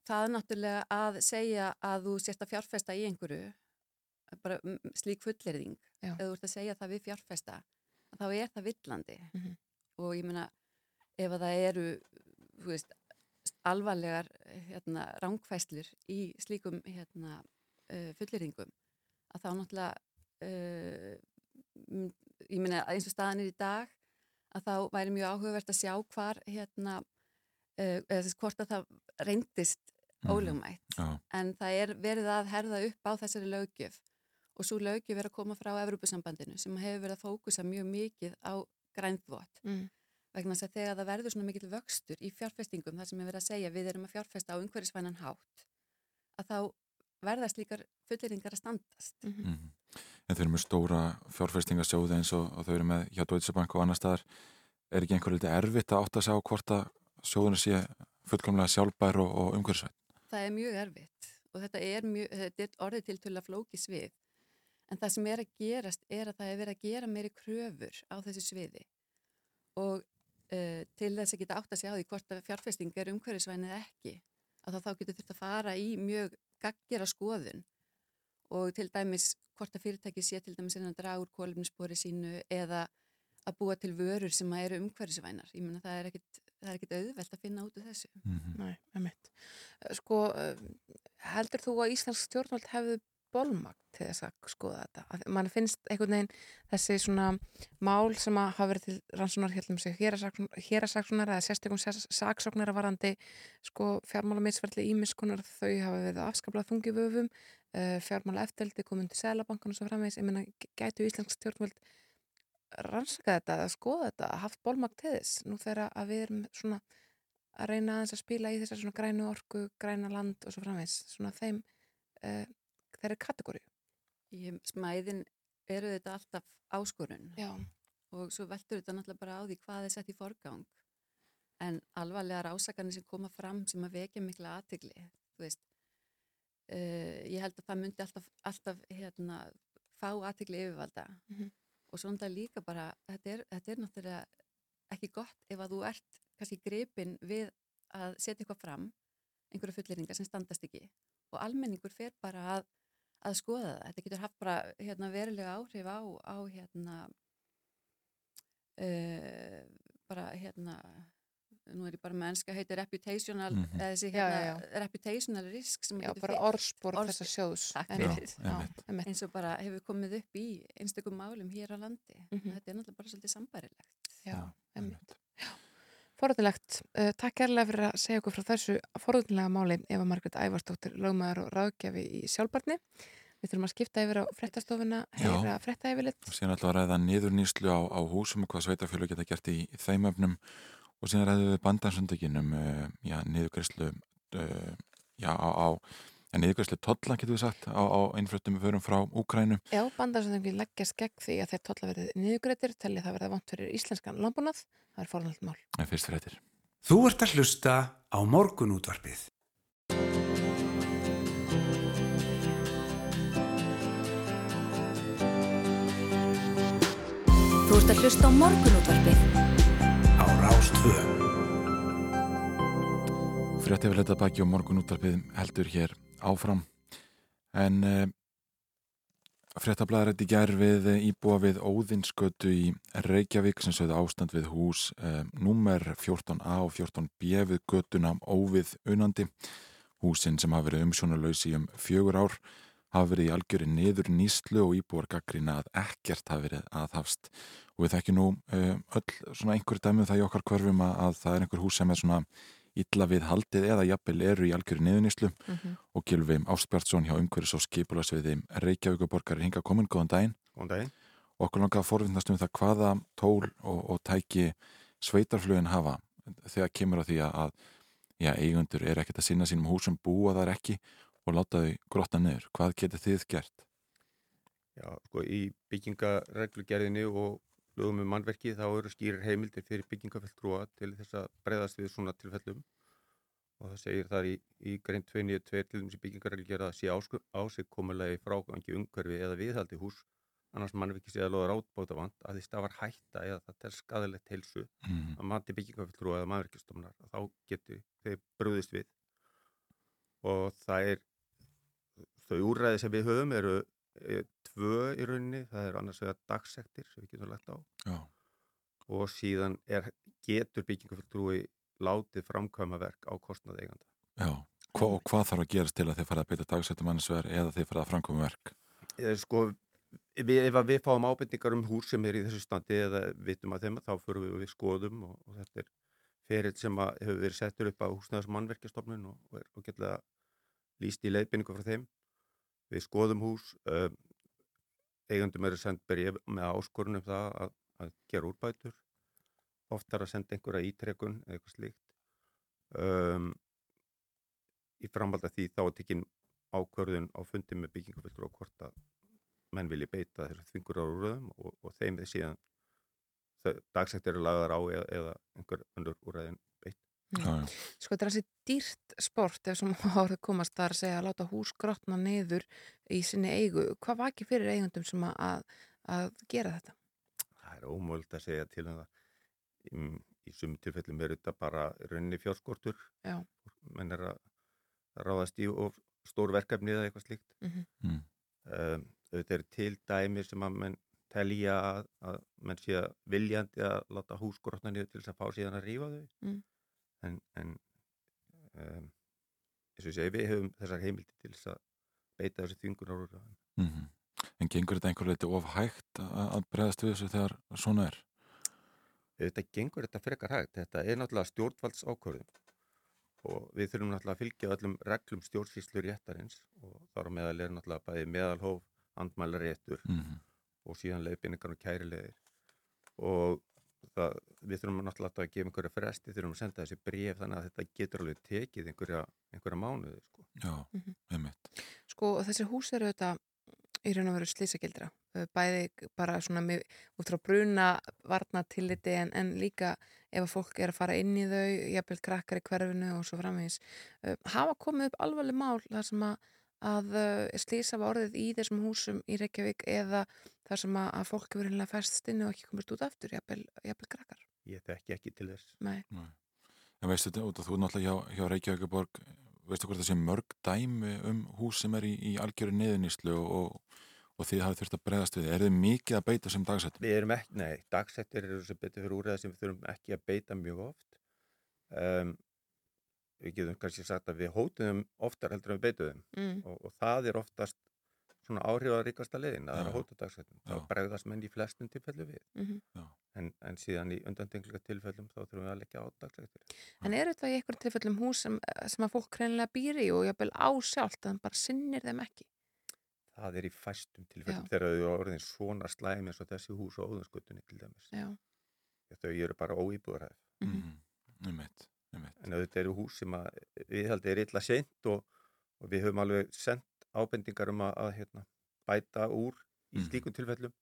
það er náttúrulega að segja að þú sérst að fjárfesta í einhverju, bara mm, slík fullirðing, Já. ef þú ert að segja það við fjárfesta, þá er það villandi. Mhm. Og ég meina, ef að það eru, þú veist, alvarlegar hérna, rángfæslur í slíkum hérna, fullirðingum, að þá náttúrulega, uh, ég meina, eins og staðan er í dag, að þá væri mjög áhugavert að sjá hvar hérna, eða þess hvort að það reyndist Mhm. ólögmætt Já. en það er verið að herða upp á þessari lögjöf og svo lögjöf er að koma frá Evrópusambandinu sem hefur verið að fókusa mjög mikið á grænþvott Mm. vegna þess að þegar það verður svona mikill vöxtur í fjárfestingum þar sem er verið að segja við erum að fjárfesta á umhverfisvænan hátt að þá verða slíkar fulleringar að standast. Mhm. En þau eru með stóra fjárfestingasjóði eins og, og þau eru með hjá Deutsche Bank og annar staðar. Er ekki einhver litið erfitt að átta sig á hvort að sjóðinu sé fullkomlega sjálfbær og, og umhverfisvætt? Það er mjög erfitt og þetta er, mjög, þetta er orðið til til að flóki svið. En það sem er að gerast er að það er verið að gera meiri kröfur á þessu sviði og uh, til þess að geta átt að segja á því hvort að fjárfesting er umhverfisvæn eða ekki að þá, þá getur þurft að fara í mjög gaggjara skoðun og til dæmis hvort að fyrirtæki sé til dæmis að draga úr kólumspori sínu eða að búa til vörur sem eru umhverfisvænar. Ég meina það er ekkit, það er ekkit auðvelt að finna út úr þessu. Mhm. Nei, emitt. Sko, eh, heldur þú að Íslands stjórnvald hefðu bolmagt til þess að skoða þetta? Man finnst einhvern veginn þessi svona mál sem að hafa verið til rannsónar heldum sig hérasaksónar eða sérstökum saksóknara varandi sko fjármálamisverðli ímiskunar þau hafa verið afskablað þungi vöfum uh, fjármála eftirldi komin til selabankan og svo framvegs, ég meina gætu Íslands stjórnvald rannsaka þetta eða skoða þetta, haft bolmagt til þess. Nú þegar að við erum svona að reyna aðeins að spila í þessar svona grænu orku, græna land og svo framvegs svona þeim uh, þeirri kategóri smæðin eru þetta alltaf áskorun Já, og svo veltur þetta náttúrulega bara á því hvað er sett í forgang. En alvarlegar ásakanir sem koma fram sem að vekja mikla aðtigli þú veist uh, ég held að það myndi alltaf, alltaf hérna, fá aðtigli yfirvalda. Mhm. Og svo náttúrulega líka bara þetta er, þetta er náttúrulega ekki gott ef að þú ert kannski gripin við að setja eitthvað fram einhverju fulleringar sem standast ekki og almenningur fer bara að, að skoða það. Þetta getur haft bara hérna, verulega áhrif á, á hérna, uh, bara hérna, nú er ég bara með ennska heiti reputational, Mhm. eða þessi Já, hérna, já, reputational risk sem já bara orðspor. þessar sjóðs. Já, eins og bara hefur komið upp í einstökum málum hér á landi. Mhm. Þetta er náttúrulega bara svolítið sambærilegt. Já, einmitt. Forðunlegt, uh, takk kærlega fyrir að segja okkur frá þessu forðunlega máli Eva Margrét Ævarsdóttir, lögmaður og ráðgjafi í sjálfbarni. Við þurfum að skipta yfir á frettastofuna, heyra fretta yfirleitt. og síðan við að ræða niðurnýslu á, á húsum og hvað sveitafjölu geta gert í, í þeim öfnum og síðan ræðum við bandansöndökin um uh, já, niðurgræslu uh, já, á, á ja, niðurgræslu tolla getur við sagt á, á einfluttum förum frá Úkrænu Já, bandarsöndingi leggjast gegn því að þeir tolla verið niðugrættir, telli það verið vant fyrir íslenskan landbúnað. Það er forðanlegt mál. en fyrst fyrir þetta Þú ert að hlusta á morgunútvarpið. Þú ert að hlusta á morgunútvarpið. Rástvö. Frétti við leta baki og morgun útvarpið heldur hér áfram en uh, fréttablaðar þetta í gær við íbúa við Óðinskötu í Reykjavík sem sögðu ástand við hús uh, númer 14a og 14b við götuna óvið unandi húsin sem hafa verið umsjónalausi um fjögur ár hafa verið í algjöri niður nýslu og íbúar gaggrina að ekkert hafa verið aðhafst og við þekkjum nú uh, öll svona einhverju dæmið það í okkar hverfum að, að það er einhver hús sem er svona illa við haldið eða jafnvel eru í algjöru niðuníslu Mhm. og Gilvi Ástbjartsson hjá umhverfis og skipularsviði Reykjavíkuborgar er hingað komin, góðan daginn. Góðan daginn. og okkur langar að forvinnast um það hvaða tól og, og tæki sveitarflugin hafa þegar kemur á því að, að já, eigundur er ekkert að sinna sínum húsum búa þar ekki og láta þau grotta niður. Hvað getur þið gert? Já, sko, í byggingareglugerðinni og lögum um mannverki þá eru skýrir heimildir fyrir byggingafelltrúa til þess að breyðast við svona tilfellum og það segir þar í, í grein 292 til þess að byggingareglugerða að sé ásigkomulegi frágangi umhverfi eða viðhaldi hús annars mannverki sé að loða rátbótavand að því stafar hætta eða það er skadalegt heilsu Mm. að mati byggingafelltrúa eða mannverkistofnar þá getur þeir brúðist við og það er þau úrræði sem við höfum eru e, tvö í rauninni, það er annars vegar dagsektir sem við getum lagt á Já, og síðan er, getur byggingafulltrúi látið framkvæma verk á kostnað eiganda. já. Hva, og hvað þarf að gerast til að þið farið að beita dagsettum annarsver eða þið farið að framkoma verk? Eða, sko, við, ef að við fáum ábendingar um hús sem er í þessu standi eða vitum að þeim, þá fyrir við við skoðum og, og þetta er ferill sem að hefur verið settur upp á húsnæðars mannverkjastofnun og, og er og getlega líst í leiðbynningu frá þeim. Við skoðum hús, um, eigandum eru sendt berið með áskorunum það að, að gera úrbætur, oftar að senda einhverja ítrekun eða eitthvað slíkt. Um, í framhald af því þá er tekinn ákvörðun á fundi með byggingafullur og hvort að menn vilji beita þessu þvingur á röðum og, og þeim við síðan dagsættir eru lagðar á eða, eða einhver önnur úræðin beitt. Já, já. Sko þetta er þessi dýrt sport ef sem árið komast þar að segja að láta hús grotna niður í sinni eigu. Hvað var ekki fyrir eigundum sem að, að, gera þetta? Það er ómöld að segja til um það. Í, í sumum tilfellum er þetta bara rauninni fjárskortur. Já. Menn er að ráðast í stór verkefni eða eitthvað slíkt. Mhm. Mm. Um, þetta eru til dæmi sem að menn telja að, að menn sé að viljandi að láta húsgrotna niður til þess að fá síðan að rífa þau. Mm. En, en um, eins og ég segi, við höfum þessar heimildi til þess að beita þessu þvingur ára. Mm En gengur þetta einhver leiti of hægt að, bregðast við þessu þegar svona er? Þetta gengur þetta frekar hægt. Þetta er náttúrulega stjórnvalds ákvörðum og við þurfum náttúrulega að fylgja öllum reglum stjórnsýslu réttarins og þar á meðal er náttúrulega bæði meðalhóf, andmælaréttur Mm og síðan leiðbynningar og kærilegir og það, við þurfum náttúrulega að gefa einhverja fresti, þurfum að senda þessi bref þannig að þetta getur alveg tekið einhverja, einhverja mánuði sko. Já, Mhm. einmitt. Sko þessi hús eru þetta í raun og veru slísagildra. Bæði bara svona með, út frá bruna varna tilliti en, en líka ef að fólk er að fara inn í þau, jafnvel krakkar í hverfinu og svo framvegis. Uh, hafa komið upp alvarleg mál þar sem að, að uh, slísa var orðið í þessum húsum í Reykjavík eða þar sem að, að fólk hefur hinnlega fæst inn og ekki komist út aftur, jafnvel, jafnvel krakkar. Ég þekki ekki til þess. Nei. Nei. En veistu þetta, út af þú er náttúrulega hjá, hjá Reykjavíkuborg, veistu hvort það sé mörg dæmi um hús sem er í, í algjöru niðuníslu og, og þið hafið þurft að bregðast við. Er þið mikið að beita sem dagsættum? Við erum ekki, nei, dagsettir eru sem betur fyrir úrreða sem við þurfum ekki að beita mjög oft. Um, við getum kannski sagt að við hótuðum oftar heldur en við beituðum Mm. og, og það er oftast svona áhrifaríkasta leiðin að það er. Já. Þá bregðast menn í flestum tilfellu við. Mm En, en síðan í undandenglega tilfellum þá þurfum við að leggja á dagsettir. En eru þetta í einhverjum tilfellum hús sem, sem að fólk hreinlega býri og jafnvel á sjálft að bara sinnir þeim ekki? Það er í fæstum tilfellum Já. þegar þau eru orðin svona slæmi eins og þessi hús á óðunskutunni til dæmis. Já. Þau eru bara óýbúðaræð. Mhm. Mm. Einmitt. En auðvitað eru hús sem að við haldið er illa seint og, og við höfum alveg sendt ábendingar um að, að hérna, bæta úr í Mhm. slíkum tilfellum.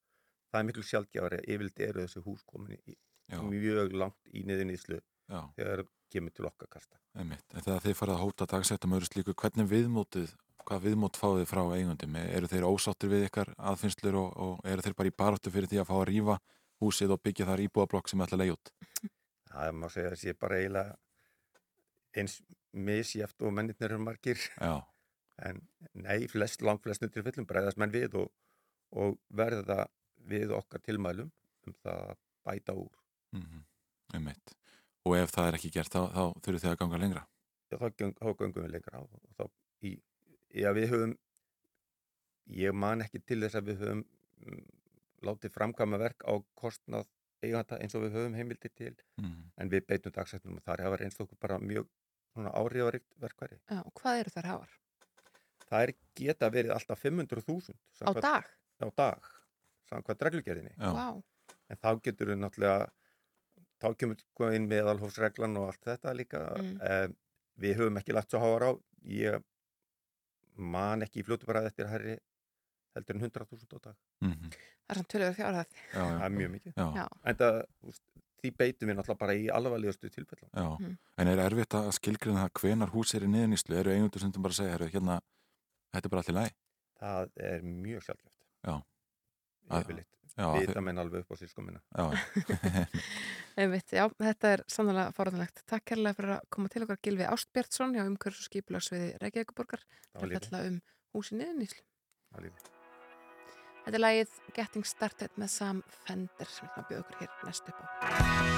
Það er miklu sjálfgjafari, yfirleitt eru þessi hús komin í, mjög langt í niðurnýðslu já, þegar kemur til okkar kasta. einmitt. En þegar þið farið að hóta dagsættum öðru slíku, hvernig viðmótið, hvað viðmót fáið þið frá eigundum? Eru þeir ósáttir við ykkar aðfinnslur og, og eru þeir bara í baráttu fyrir því að fá að rífa húsið og byggja þar íbúablokk sem ætla að leiða út? Það má segja að sé bara eiginlega eins misjæft og mennirnir eru margir. Já, En nei, flest, langt flestum tilfellum bregðast menn við og, og verða við okkar tilmælum um það að bæta úr. mm einmitt. Og ef það er ekki gert, þá, þá þurfið þið að ganga lengra. Já, þá, þá göngum við lengra á og þá í, já, við höfum ég man ekki til þess að við höfum mm, látið framkvæma verk á kostnað eiganda eins og við höfum heimildi til Mm. en við beitum dagsættunum og þar hafa reynst okkur bara mjög svona áhrifaríkt verkværi. Já, og hvað eru þær háar? Það er geta verið alltaf 500.000 Á dag? á dag samkvæmt reglugerðinni. Já, Vá. En þá getur við náttúrulega þá kemur sko inn meðalhófsreglan og allt þetta líka. Mm. Mm. við höfum ekki lagt svo háar á. Ég man ekki í fljótu bara eftir herri heldur en 100.000 á dag. mm Það er samt tölur fjárhæð. já, Það er mjög mikið. já, Já. En það, því beitum við náttúrulega bara í alvarlegustu tilfellum. já. Mm. En er erfitt að skilgrina það hvenar hús er í niðuníslu? Eru eigundur sem bara segja, herru, hérna, þetta er bara allir læg? Það er mjög sjálfgeft. Já. Yfirleitt. Já, Vita þið- menn alveg upp á sískomina. já, Einmitt, já, þetta er sannlega forðanlegt. Takk kærlega fyrir að koma til okkar Gilvi Ástbjartsson hjá skipulagsviði Reykjavíkuborgar Það til var að lífið. fjalla um. Það var lífið. Þetta er lagið Getting Started með Sam Fender sem við bjóða okkur hér næst upp á.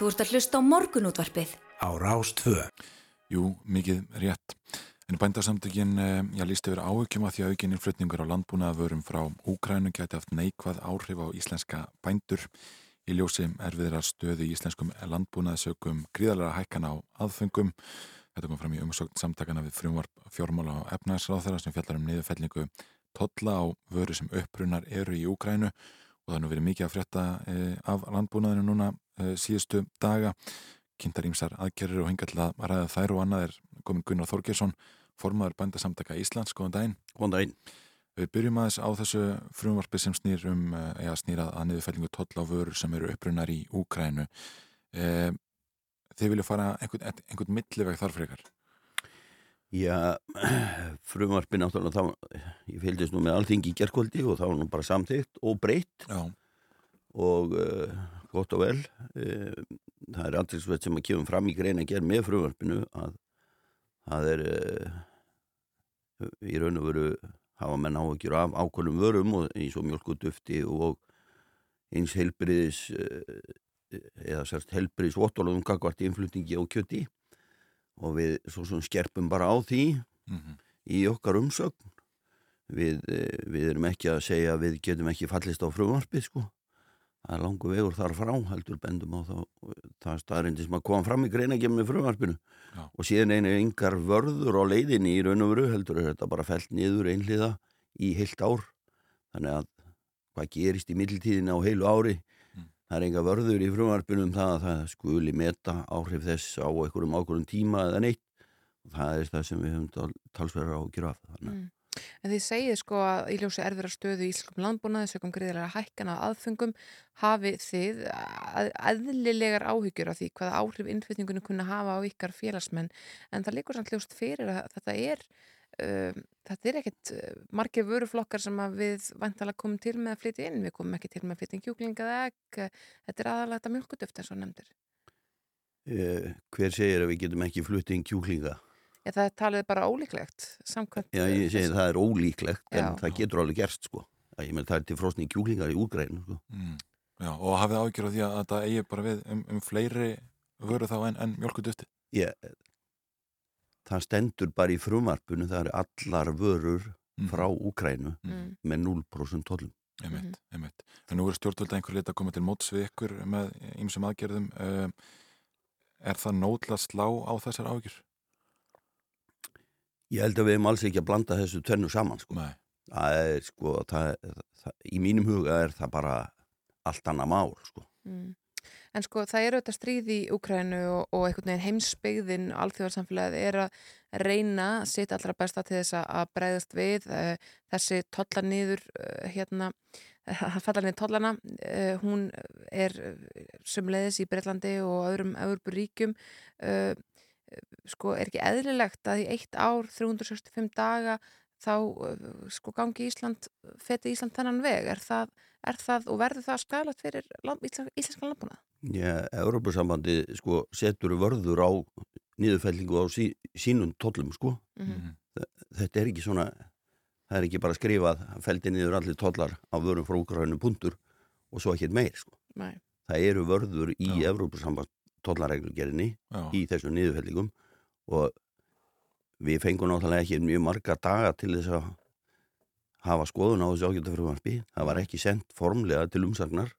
Þú ert að hlusta á morgunútvarpið. á Rástvö. Jú, mikið rétt. En bændasamtökin eh, já, líst yfir áhugjum að því að aukin innflutningur á landbúnaðavörum frá Úkrænu geti haft neikvað áhrif á íslenska bændur. Í ljósi erfiðra stöðu í íslenskum landbúnaðasökum gríðalega hækkana á aðfengum. Þetta kom fram í umsókn samtakana við frumvarp fjármála og efnaðsráþara sem fjallar um niðurfellingu tolla á vöru sem upprunar eru í Úkrænu og það er nú verið mikið að frétta eh, af landbúnaðinu núna eh, síðustu daga. Kynntar ímsar aðgerrir og hinga til að ræða þær og annað er komin Gunnar Þorgeirsson formaður bændasamtaka Íslands, góðan daginn. Góðan daginn. Við byrjum aðeins á þessu frumvarpi sem snýr um eða snýra að niðurfellingu tolla á vörur sem eru upprunnar í Úkrænu e, Þið vilja fara einhvern, einhvern milliveg þar frekar? Já, frumvarpi náttúrulega þá, ég fylgist nú með alþingi í gerkvöldi og þá var nú bara samþygt og breytt. Já, og uh, gott og vel. Uh, það er andriksveit sem að kemur fram í greina gerð með frumvarpinu að það er uh, í raun og veru hafa menn áhugjur af ákvörnum vörum og eins og mjölkudufti og eins helbriðis eða sérst helbriðis vottalóðum gagvart innflutningi og kjöti. Og við svo sem skerpum bara á því mm í okkar umsögn. Við, við erum ekki að segja að við getum ekki fallist á frumvarpið sko það er langu vegur þar frá heldur bendum á það er staðrindi sem að koma fram í greina með frumvarpinu Já. og síðan einu yngar vörður á leiðinni í raun og veru heldur er þetta bara felt niður einhliða í heilt ár þannig að hvað gerist í middeltíðina á heilu ári Mm. það er enga vörður í frumvarpinu um það að það skuli meta áhrif þess á einhverjum ákvörðum tíma eða neitt og það er það sem við höfum tal, talsverðar á að gera af þannig Mm. En þið segið sko að í ljósi erfira stöðu í Íslandskum landbúnaði sögum greiðilega hækkana aðfengum hafi þið að- eðlilegar áhyggjur af því hvaða áhrif innflytningunum kunna hafa á ykkar félagsmenn? En það líkur samt ljóst fyrir að þetta er um, þetta er ekkit uh, margir vöruflokkar sem að við vantalega komum til með að flytja inn. Við komum ekki til með að flytja inn kjúklinga eða egg. Þetta er aðalega þetta mjölkuduft eins og nefndir. Eh, hver segir að við getum ekki flutt inn kjúklinga? Já, það er talið bara ólíklegt samkvæmt Já, ég segi þessu. það er ólíklegt en Já. það getur alveg gerst sko. Það, ég menn það er til frosni kjúklingar í útgrænu sko. mm. Já, og hafið af því að þetta eigi bara við um, um fleiri vöru þá en, en mjölkudufti ég, það stendur bara í frumarpunu það eru allar vörur frá úgrænu Mm. með 0% tollum. Einmitt, einmitt. En nú er stjórnvölda einhver lit að koma til móts við ykkur með ýmsum aðgerðum. Um, er það nótla slá á þessar áhyggjur? Ég held að við hefum alls ekki að blanda þessu tvennu saman sko. Nei. Það er sko, það, það, í mínum huga er það bara allt annað mál sko. Mm. En sko það eru þetta stríð í Úkrænu og, og einhvern veginn heimsbyggðin alþjóðarsamfélagið er að reyna sitt allra besta til þess að- að breyðast við uh, þessi tollar niður uh, hérna, að falla niður tollana hún er sumleiðis í Breitlandi og öðrum Európu ríkjum sko er ekki eðlilegt að í eitt ár 365 daga þá sko gangi Ísland feti Ísland þennan veg er það, er það og verður það skadalegt fyrir land, íslensk, íslenskan landbúnað? Já, Európusambandi sko setur vörður á niðurfellingu á sí, sínum tollum sko. Mhm. Þetta er ekki svona, það er ekki bara skrifað feldi niður allir tollar á vörum frá úgrænu puntur og svo ekkert meir sko. Nei. Það eru vörður í Já. Já. í þessum niðurfellingum og við fengum náttúrulega ekki mjög marga daga til þess að hafa skoðun á þessu ágjöndafröðvarpi. Það var ekki sendt formlega til umsagnar.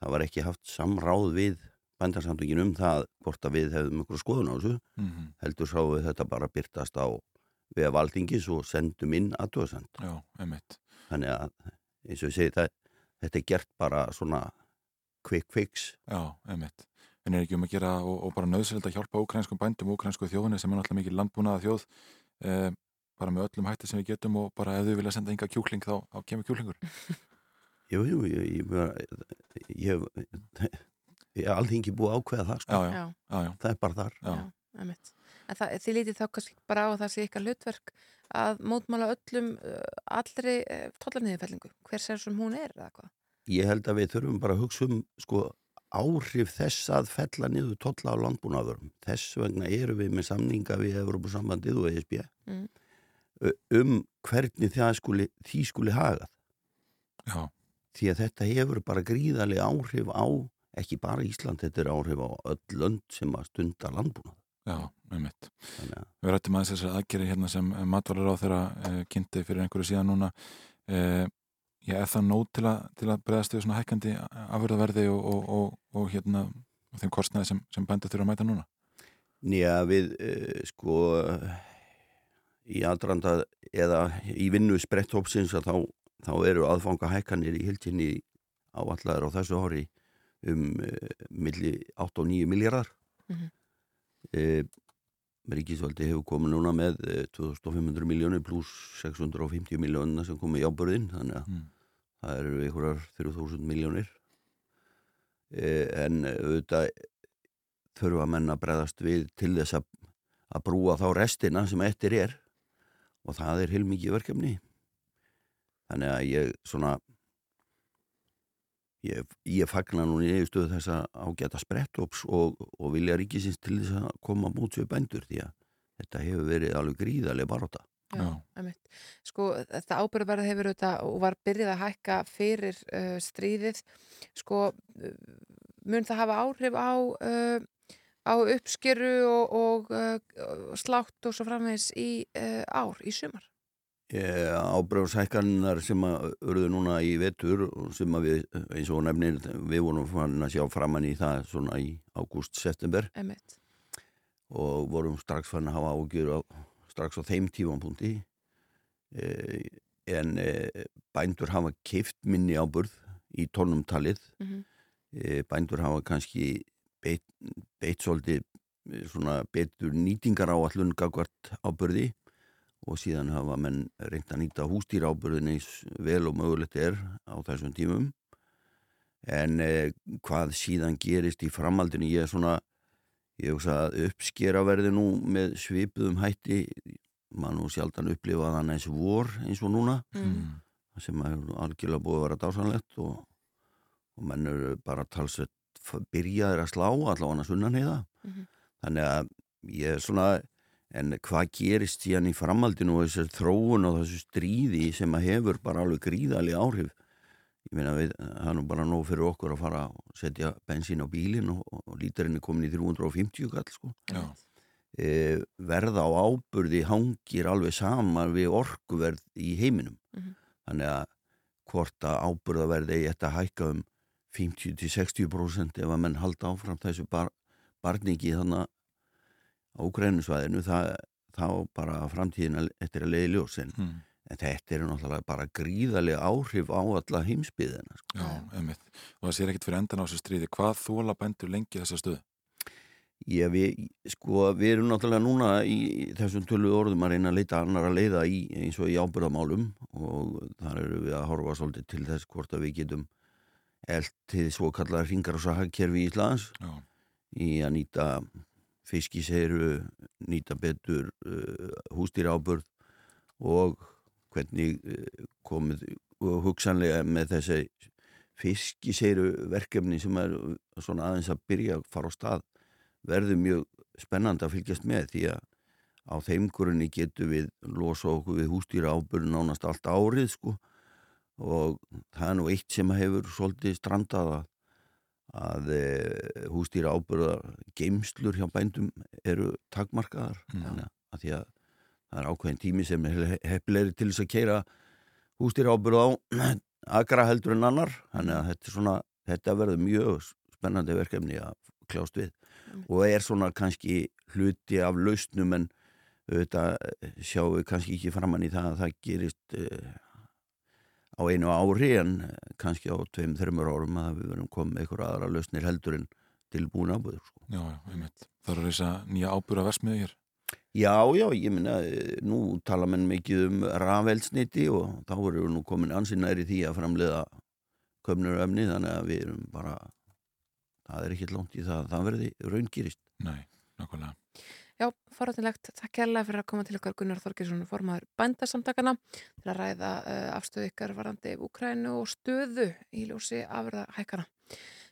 Það var ekki haft samráð við bændarsamtökin um það hvort að við hefðum einhverju skoðun á þessu. Mm Heldur sá við þetta bara byrtast á við að valdingis og sendum inn aðtöðsend. Þannig að eins og ég segi það, þetta er gert bara svona quick fix. Já, einmitt. En er ekki um að gera og, og bara nöðsynlegt að hjálpa úkrænskum bændum, úkrænsku þjóðinni sem er náttúrulega mikið landbúnaða þjóð eh, bara með öllum hætti sem við getum og bara ef þau vilja senda enga kjúkling þá, þá kemur kjúklingur. Jú, jú, ég, ég, ég, ég, ég er alþingi búið ákveða það, sko. Já, já, Já. Það er bara þar. Það, þið lítið þá kannski bara á að það sé ykkar hlutverk að mótmála öllum uh, allri uh, tollarniðurfellingu, hver sér sem hún er eða hvað? Ég held að við þurfum bara að hugsa um, sko, áhrif þess að fella niður tolla á landbúnaðurum. Þess vegna eru við með samninga við Evropasambandið og ESB Mm. um hvernig það skuli, því skuli hagað. Já, Því að þetta hefur bara gríðarlega áhrif á ekki bara Ísland, þetta er áhrif á öll lönd sem að stunda landbúnað. Já, einmitt. Þannig að Við rættum aðeins þessar aðgerið hérna sem matvalar á þeirra uh, kynnti fyrir einhverju síðan núna. Já, er það nóg til að, til að bregðast við svona hækkandi afurðaverði og, og, og, og hérna og þeim kostnaði sem, sem bænda þurfa að mæta núna? nýja við uh, sko í aðranda eða í vinnu spretthópsins að þá, þá eru aðfanga hækkanir í hildinni áallar á þessu ári um uh, milli 8 og 9 miljardar. Mhm. uh, Ríkisvaldi hefur komið núna með uh, 2500 miljónir pluss 650 miljónina sem komið í ábörðin þannig að Mm. Það eru einhverjar 3000 miljónir uh, en auðvitað þurfa menn að bregðast við til þess að, að brúa þá restina sem eftir er. Og það er heilmikið verkefni. Þannig að ég svona ég, ég fagna nú niðurstöðu þess að ágæta sprettops og, og vilja ríkisins til þess að koma mútið bændur því að þetta hefur verið alveg gríðarlega baróta Já. Sko, þetta ábyrðverð hefur auðvitað og var byrjað að hækka fyrir uh, stríðið. Sko, uh, mun það hafa áhrif á, uh, á uppskeru og, og uh, slátt og svo framvegis í uh, ár, í sumar? ábröðshækkanar sem að urðu núna í vetur og sem við, eins og nefnir við vorum fann að sjá framann í það svona í ágúst-september og vorum strax fann að hafa ágjur á, strax á þeim tífampunkti e, en e, bændur hafa keift minni áburð í tónum talið Mhm. e, bændur hafa kannski beitt, beitt svolítið e, svona betur nýtingar á allun gagvart áburði og síðan hafa menn reynt að nýta hústýra áburðin eins vel og mögulegt er á þessum tímum en eh, hvað síðan gerist í framhaldinu ég er svona ég hugsa að uppskera verði nú með svipuðum hætti. Maður nú sjaldan upplifa þann eins vor eins og núna. Mm. sem er algjörlega búið að vera dásanlegt og, og menn eru bara talsveit byrjaðir að slá allavega sunnan heiða. Mhm. þannig að ég er svona en hvað gerist síðan í framhaldinu og þessar þróun og þessu stríði sem að hefur bara alveg gríðali áhrif ég meina við, það er nú bara nóg fyrir okkur að fara og setja bensín á bílinn og, og lítarinn er komin í 350 kall sko Já. e, verða á áburði hangir alveg saman við orkuverð í heiminum Mhm. þannig að hvort að áburðaverði eigi þetta að hækka um 50-60% ef að menn halda áfram þessu bar, barningi þannig á grænusvæðinu það, þá bara framtíðin eftir að leiði ljós en, Mm. En þetta eru náttúrulega bara gríðarlega áhrif á alla heimsbyðina sko. Já, einmitt. Og það sér ekkit fyrir endan á þessu stríði. Hvað þóla bændur lengi þessa stöðu? Já, við, sko, við erum náttúrulega núna í þessum tölu orðum að reyna að leita annar að leiða í, eins og í ábyrðamálum og þar eru við að horfa svolítið til þess hvort að við getum eltið svo kallar ringar og sahagkerfi í Íslands Já. í að nýta fiskiseiru, nýta betur uh, hústýra ábyrð og hvernig uh, komið og hugsanlega með þessi fiskiseiru verkefni sem er svona aðeins að byrja að fara á stað verður mjög spennandi að fylgjast með því að á þeim grunni getum við losa okkur við hústýra ábyrð nánast allt árið sko og það er nú eitt sem hefur svolítið strandað að, að e, hústýra ábyrða geimslur hjá bændum eru takmarkaðar Já. þannig að því að það er ákveðin tími sem er hefnilegri til þess að keira hústýra ábyrð á agra heldur en annar þannig að þetta, er svona, þetta verður mjög spennandi verkefni að kljást við og er svona kannski hluti af lausnum en auðvitað sjáum við kannski ekki framann í það að það gerist uh, á einu ári en eh, kannski á tveim, þreymur árum að við verum komið með einhverja aðra lausnir heldur en tilbúin ábúður sko. Já, já, einmitt. Það eru þess að nýja ábyrða versmiðu hér. Já, já, ég minna, nú tala menn mikið um rafelsniti og þá erum við nú komin ansinæri því að framleiða köpnuröfni þannig að við erum bara, það er ekki langt í það að það verði raungirist. Nei, nákvæmlega. Já, forrættilegt. Takk kærlega fyrir að koma til okkar Gunnar Þorgjursson, formaður bændasamtakana til að ræða uh, afstöðu ykkar varandi Úkrænu og stöðu í ljósi afverða hækana.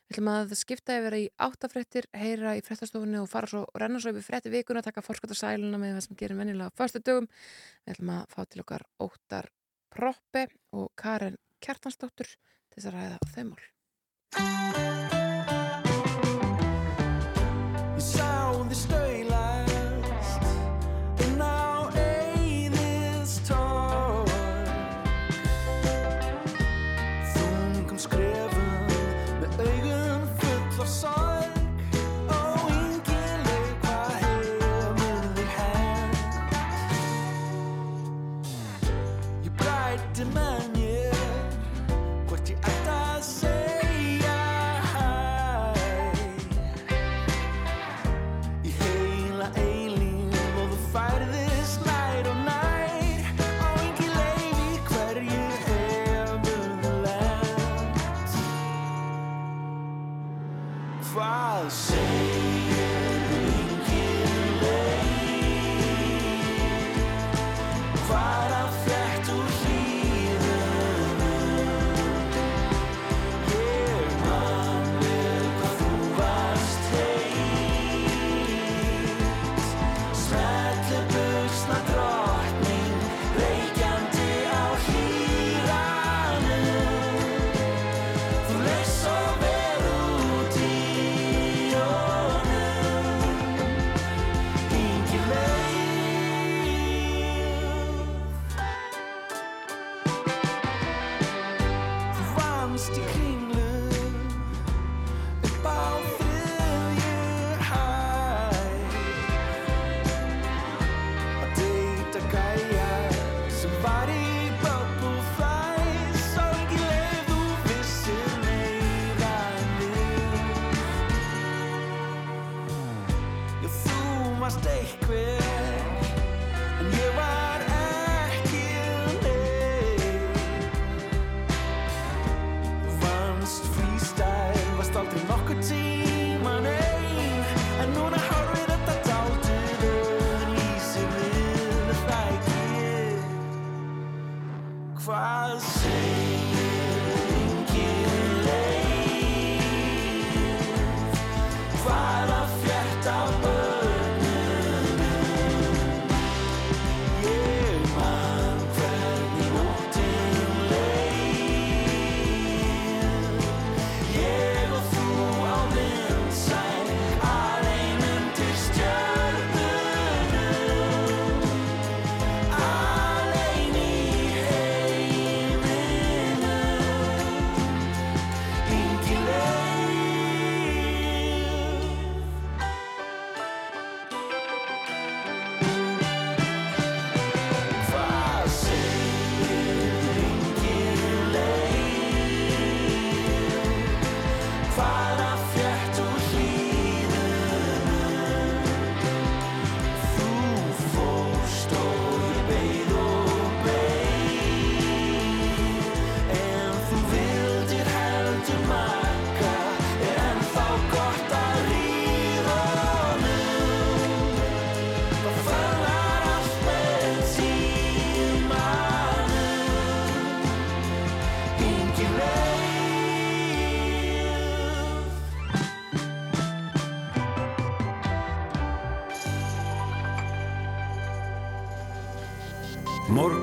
Við ætlum að skipta yfir í áttafréttir, heyra í fréttastofunni og fara svo og renna svo yfir frétti vikuna, taka forskata sæluna með það sem gerir venjulega á förstu dögum. Við ætlum að fá til okkar Óttar Proppe og Karen Kjartansdóttur til þess að ræða þau mál. Hvað segir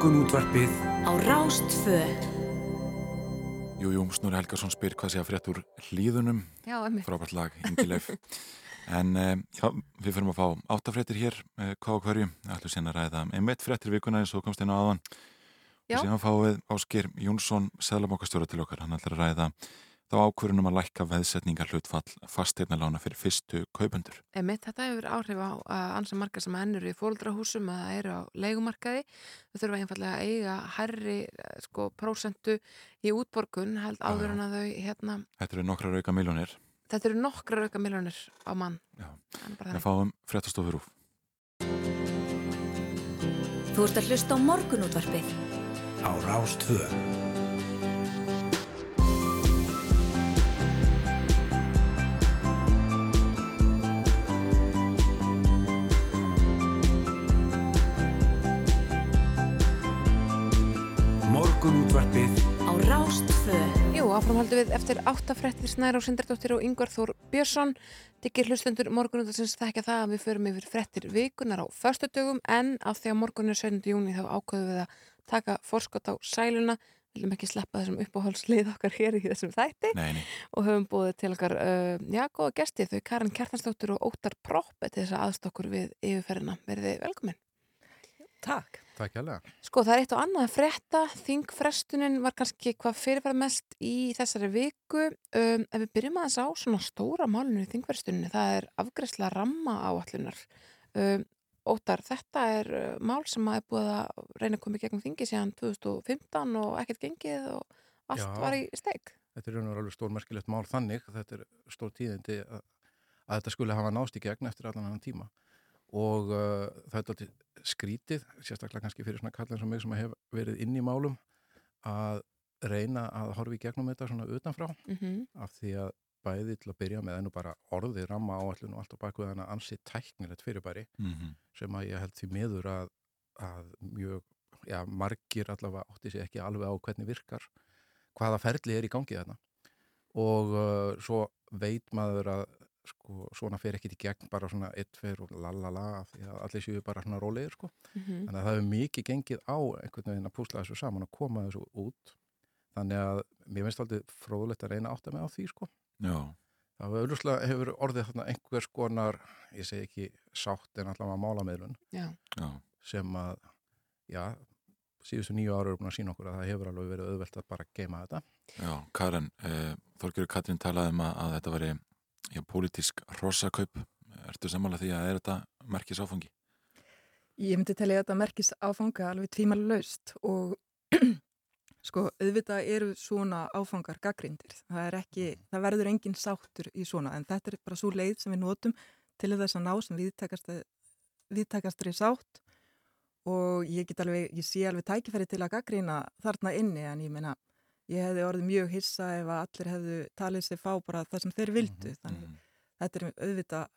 Morgun útvarpið Á Rástfö Jú, jú, Snorri Helgarsson spyr hvað sé að frétt úr hlýðunum Já, emmi. frábært lag, Ingileif en eh, já, við fyrir að fá áttafréttir hér, eh, hvað og hverju. Ætlum síðan að ræða einmitt fréttir vikuna eins og komst á aðan Já. og síðan fáið Áskir Jónsson seðlabankastjóra til okkar, hann ætlar að ræða þá ákvörunum að lækka veðsetningar hlutfall fasteignalána fyrir fyrstu kaupendur. Emitt, þetta hefur áhrif á að ansa marga sem ennur í fóldrahúsum eða eru á leigumarkaði. Þau þurfa einfallega að eiga herri sko, prósentu í útborgun held áður en að þau hérna, Þetta eru nokkrar auka miljónir. þetta eru nokkrar auka miljonir á mann. Já. Það fáum fréttastofur úr. Þú ert að hlusta á morgunútvarpið á Rástvö. Jú, áframhaldu við eftir áttafrettir Snæra og Sindardóttir og Yngvar Þór Björnsson. Diggir hlustendur morgunútarsins þekka það að við förum yfir frettir vikunar á föstudögum en af því að morgun er 17. júni þá ákveðum við að taka forskot á sæluna. Viljum ekki sleppa þessum uppáhaldslið okkar hér í þessum þætti Nei, nei. og höfum búið til okkar, uh, já, góða gesti þau Karin Kjartansdóttir og Óttar Proppe til þess að aðstokkur við yfirferðina. Verðið velkomin. Takk. Takk hérlega. Sko það er eitt og annað að frétta, þingfrestunin var kannski hvað fyrirfæra mest í þessari viku. Um, ef við byrjum aðeins á svona stóra málinu í þingfrestuninni, það er afgræsla ramma áallunar. Um, Óttar, þetta er uh, mál sem að er búið að reyna að koma í gegnum þingi síðan 2015 og ekkert gengið og allt Já. var í steik. Þetta er alveg stórmerkilegt mál þannig, þetta er stór tíðindi að, að þetta skulle hafa nást í gegn eftir allan annan tíma og uh, það er þetta skrítið, sérstaklega kannski fyrir svona kallin sem mig sem hef verið inn í málum að reyna að horfa í gegnum þetta svona utanfrá. Mm af því að bæði til að byrja með ennú bara orðið ramma áallun og allt á baku þannig að ansið tæknilegt fyrirbæri Mhm. sem að ég held því miður að, að mjög, já, margir allavega átti sér ekki alveg á hvernig virkar hvaða ferli er í gangi þarna. Og uh, svo veit maður að sko, svona fer ekkit í gegn bara svona eitt, tveir og lalala af því að allir séu bara svona rólegir sko. Mhm. þannig að það hefur mikið gengið á einhvern veginn að púsla þessu saman og koma þessu út. Þannig að mér finnst aldrei fróðulegt að reyna að átta mig á því sko. Já, það hefur hefur orðið þarna einhvers konar, ég segi ekki sátt en allavega málameðlun Já. já, sem að já, síðustu nýju ára eru búin að sína okkur að það hefur alveg verið auðvelt að bara geima þetta. Já, Karen eh, Þorgjörður Katrín talaði um að, að þetta veri já, pólitísk rossakaup Ertu sammála því að er þetta merkis áfangi? Ég myndi telja þetta merkis áfanga alveg tvímalalaust og sko auðvitað eru svona áfangar gaggrindir. Það er ekki, það verður engin sáttur í svona en þetta er bara svo leið sem við notum til þess að ná sem viðtakast- viðtakastri sátt og ég get alveg, ég sé alveg tækifæri til að gaggrina þarna inni en ég meina ég hefði orðið mjög hissa ef að allir hefðu talið sér fá bara það sem þeir vildu þannig þetta er auðvitað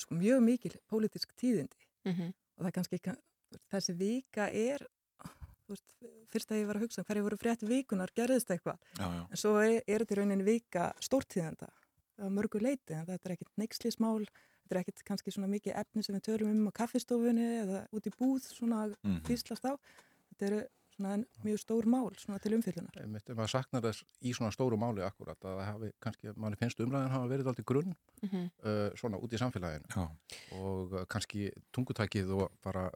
sko, mjög mikil pólitísk tíðindi. Mhm. og það er kannski ekki, þessi vika er veist, fyrst að ég var að hugsa hverju voru frétt vikunar, gerðist eitthvað. En svo er, er þetta í rauninni vika stórtíðenda á mörgu leiti en þetta er ekkit neykslismál þetta er ekkit kannski svona mikið efni sem við tölum um á kaffistofunni eða út í búð svona Mhm. fýslast á. Þetta eru svona mjög stór mál svona til ef maður saknar þess í svona stóru máli akkurat að það hafi kannski, manni finnst umræðin hafa verið aldrei grunn Mhm. uh, svona út í samfélaginu Já. og uh, kannski tungutækið og bara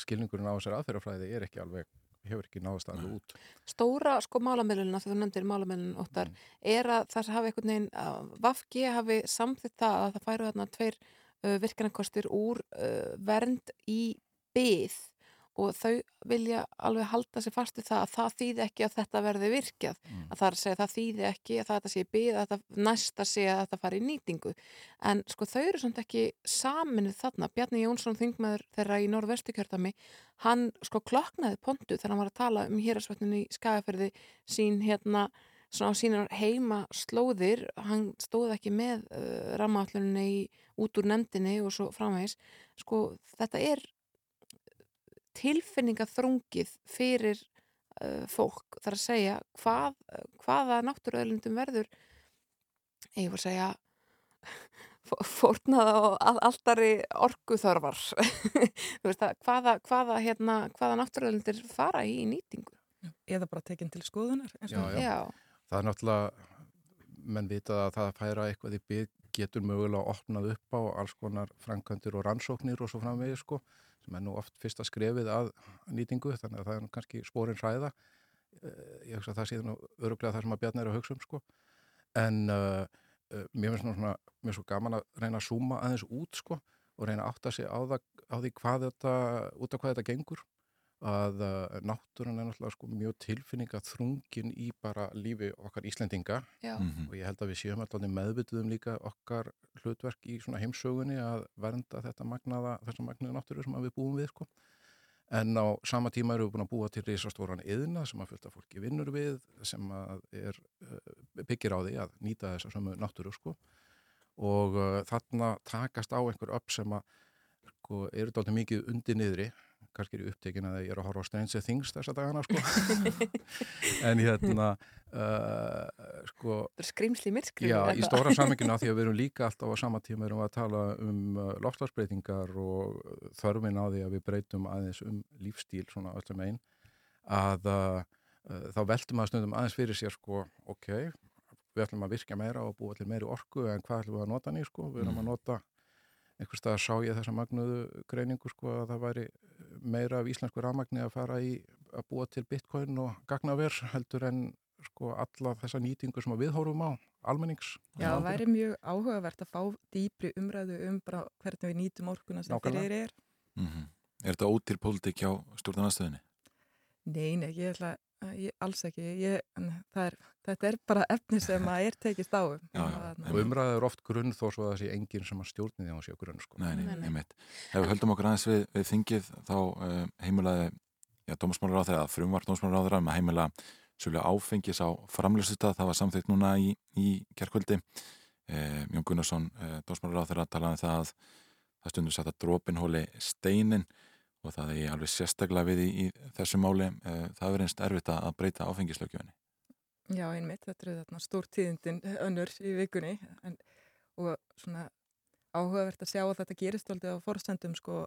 skilningurinn á þessari aðferðafræði er ekki alveg, hefur ekki náðast alveg út Stóra sko málamiluna, þegar þú nefndir málamilun óttar, Mm. er að það hafi einhvern veginn, að Vafgi hafi samþitt það að það færu þarna tveir uh, virkanarkostir úr uh, vernd í byð og þau vilja alveg halda sér fast við það að það þýði ekki að þetta verði virkjað. Mm. að það að segja að það þýði ekki að þetta sé í byð að þetta næsta sé að þetta fari í nýtingu. En sko þau eru samt ekki saminuð þarna, Bjarni Jónsson þingmaður þeirra í norðvestu kjördami hann sko kloknaði pontu þegar hann var að tala um hérasvötninu í skagaferði sín hérna svona á sínar heima slóðir hann stóð ekki með uh, rammaallunni í út úr nefndinni og svo framvegis. Sko þetta er tilfinningaþrungið fyrir uh, fólk þar að segja hvað, hvaða náttúruöðlundum verður ég voru að segja fó- fórnaða og að- altari orkuþörfar Þú veist að hvaða, hvaða, hérna, hvaða náttúruöðlundir fara í nýtingu eða bara tekin til skoðunar eins já, og- já. Já. það er náttúrulega menn vita að það að færa eitthvað í bygg getur mögulega opnað upp á alls konar framkvæmdir og rannsóknir og svo framvegis sko, sem er nú oft fyrsta skrefið að nýtingu, þannig að það er kannski spórin hræða. Eh, ég hugsa að það sé nú öruglega það sem að Bjarni er að hugsa um sko, en uh, mér finnst nú svona mér svo gaman að reyna að súma aðeins út sko, og reyna að átta sig á, það, á því hvað þetta, út af hvað þetta gengur að uh, náttúran er náttúrulega sko mjög tilfinninga þrungin í bara lífi okkar Íslendinga Já. Mhm. og ég held að við séum alltaf meðbyttuðum líka okkar hlutverk í svona heimsögunni að vernda þetta magnaða, þessa magnaða náttúru sem að við búum við sko. En á sama tíma erum við búin að búa til risastóran yðna sem að fylgta fólki vinnur við sem að er, uh, byggir á því að nýta þessa sömu náttúru sko. Og uh, þarna takast á einhver upp sem að sko, eru dálítið mikið undir niðri kannski er ég upptekin að ég er að horfa á Stranger Things þessa dagana sko. En hérna uh, sko Þetta er skrýmsli í myrkrinu, Já, í það? stóra samingina því að við erum líka alltaf á sama tíma erum við að tala um uh, loftslagsbreytingar og uh, þörfin á því að við breytum aðeins um lífstíl svona öllum einn að uh, uh, þá veltum að stundum aðeins fyrir sér sko, ok, við ætlum að virka meira og búa til meiri orku en hvað ætlum við að nota ný sko, við erum að nota einhvers staðar sá ég þessa magnuðu greiningu sko að það væri meira af íslensku rafmagni að fara í að búa til bitcoin og gagnaver heldur en sko alla þessa nýtingu sem við horfum á almennings. Já, það væri mjög áhugavert að fá dýpri umræðu um bara hvernig við nýtum orkuna sem Nákvæmlega. fyrir er Mm Er þetta ótil pólitík hjá stjórnarnarstöðinni? Nei, nei, ég ætla ég, alls ekki, ég, það er, þetta er bara efni sem að er tekist á um. Já, já, Og umræða er oft grunn þó svo að það sé enginn sem að stjórni því að hún sé grunn sko. Nei, nei, Nei, nei. einmitt. Ef við höldum okkur aðeins við, við þingið þá uh, heimilaði já, dómasmálar á þeirra, frumvart dómasmálar á þeirra með heimila svolítið áfengis á framlössuta, það var samþykkt núna í, í kjærkvöldi. Uh, Jón Gunnarsson, uh, dómasmálar á þeirra talaði um það að það stundur satt að dropinhóli steinin og það er alveg sérstaklega við í, í þessu máli. Uh, það er einst erfitt að að breyta áfengislögjöfinni. Já, einmitt, þetta eru þarna stór tíðindin önnur í vikunni en, og svona áhugavert að sjá að þetta gerist aldrei á forsendum sko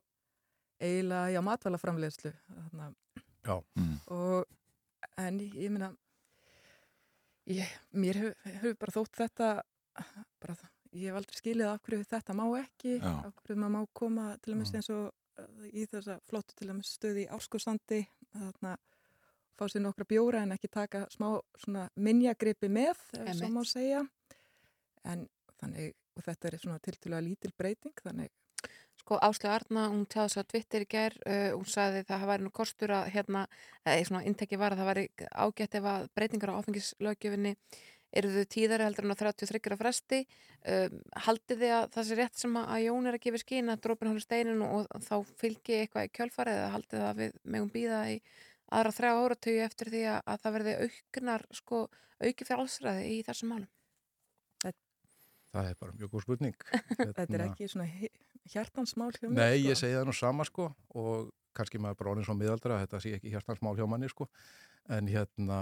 eiginlega, já, matvælaframlegslu þarna Já. Mm. og en ég, ég meina ég, mér hefur hef bara þótt þetta bara, það- ég hef aldrei skilið af hverju þetta má ekki Já. af hverju maður má koma til dæmis Mm. eins og í þessa flottu til dæmis stöði í Árskósandi þarna fá sér nokkra bjóra en ekki taka smá svona minjagripi með, Einmitt. má segja en þannig og þetta er svona tiltölulega lítil breyting þannig Sko Áslega Arna, hún tjáði svo að Twitter í gær, uh, hún sagði það væri nú kostur að hérna, eða svona intekki var að það væri ágætt ef að breytingar á áfengislögjöfinni eru þau tíðari heldur en á 33 á fresti. Um, haldið þið að það sé rétt sem að Jón er að gefa skín að drópin hólu steinin og þá fylgi eitthvað í kjölfarið eða haldið þið að við megum býða í aðra þrjá áratöyu eftir því að, að það verði auknar, sko, auki frálsræði í þessum málum? Það er bara mjög góð spurning. þetta er Hérna- ekki svona hjartansmál hjá mér Nei, sko. ég segi það nú sama sko og kannski maður bara orðin svo miðaldra að þetta sé ekki hjartansmál hjá manni sko en hérna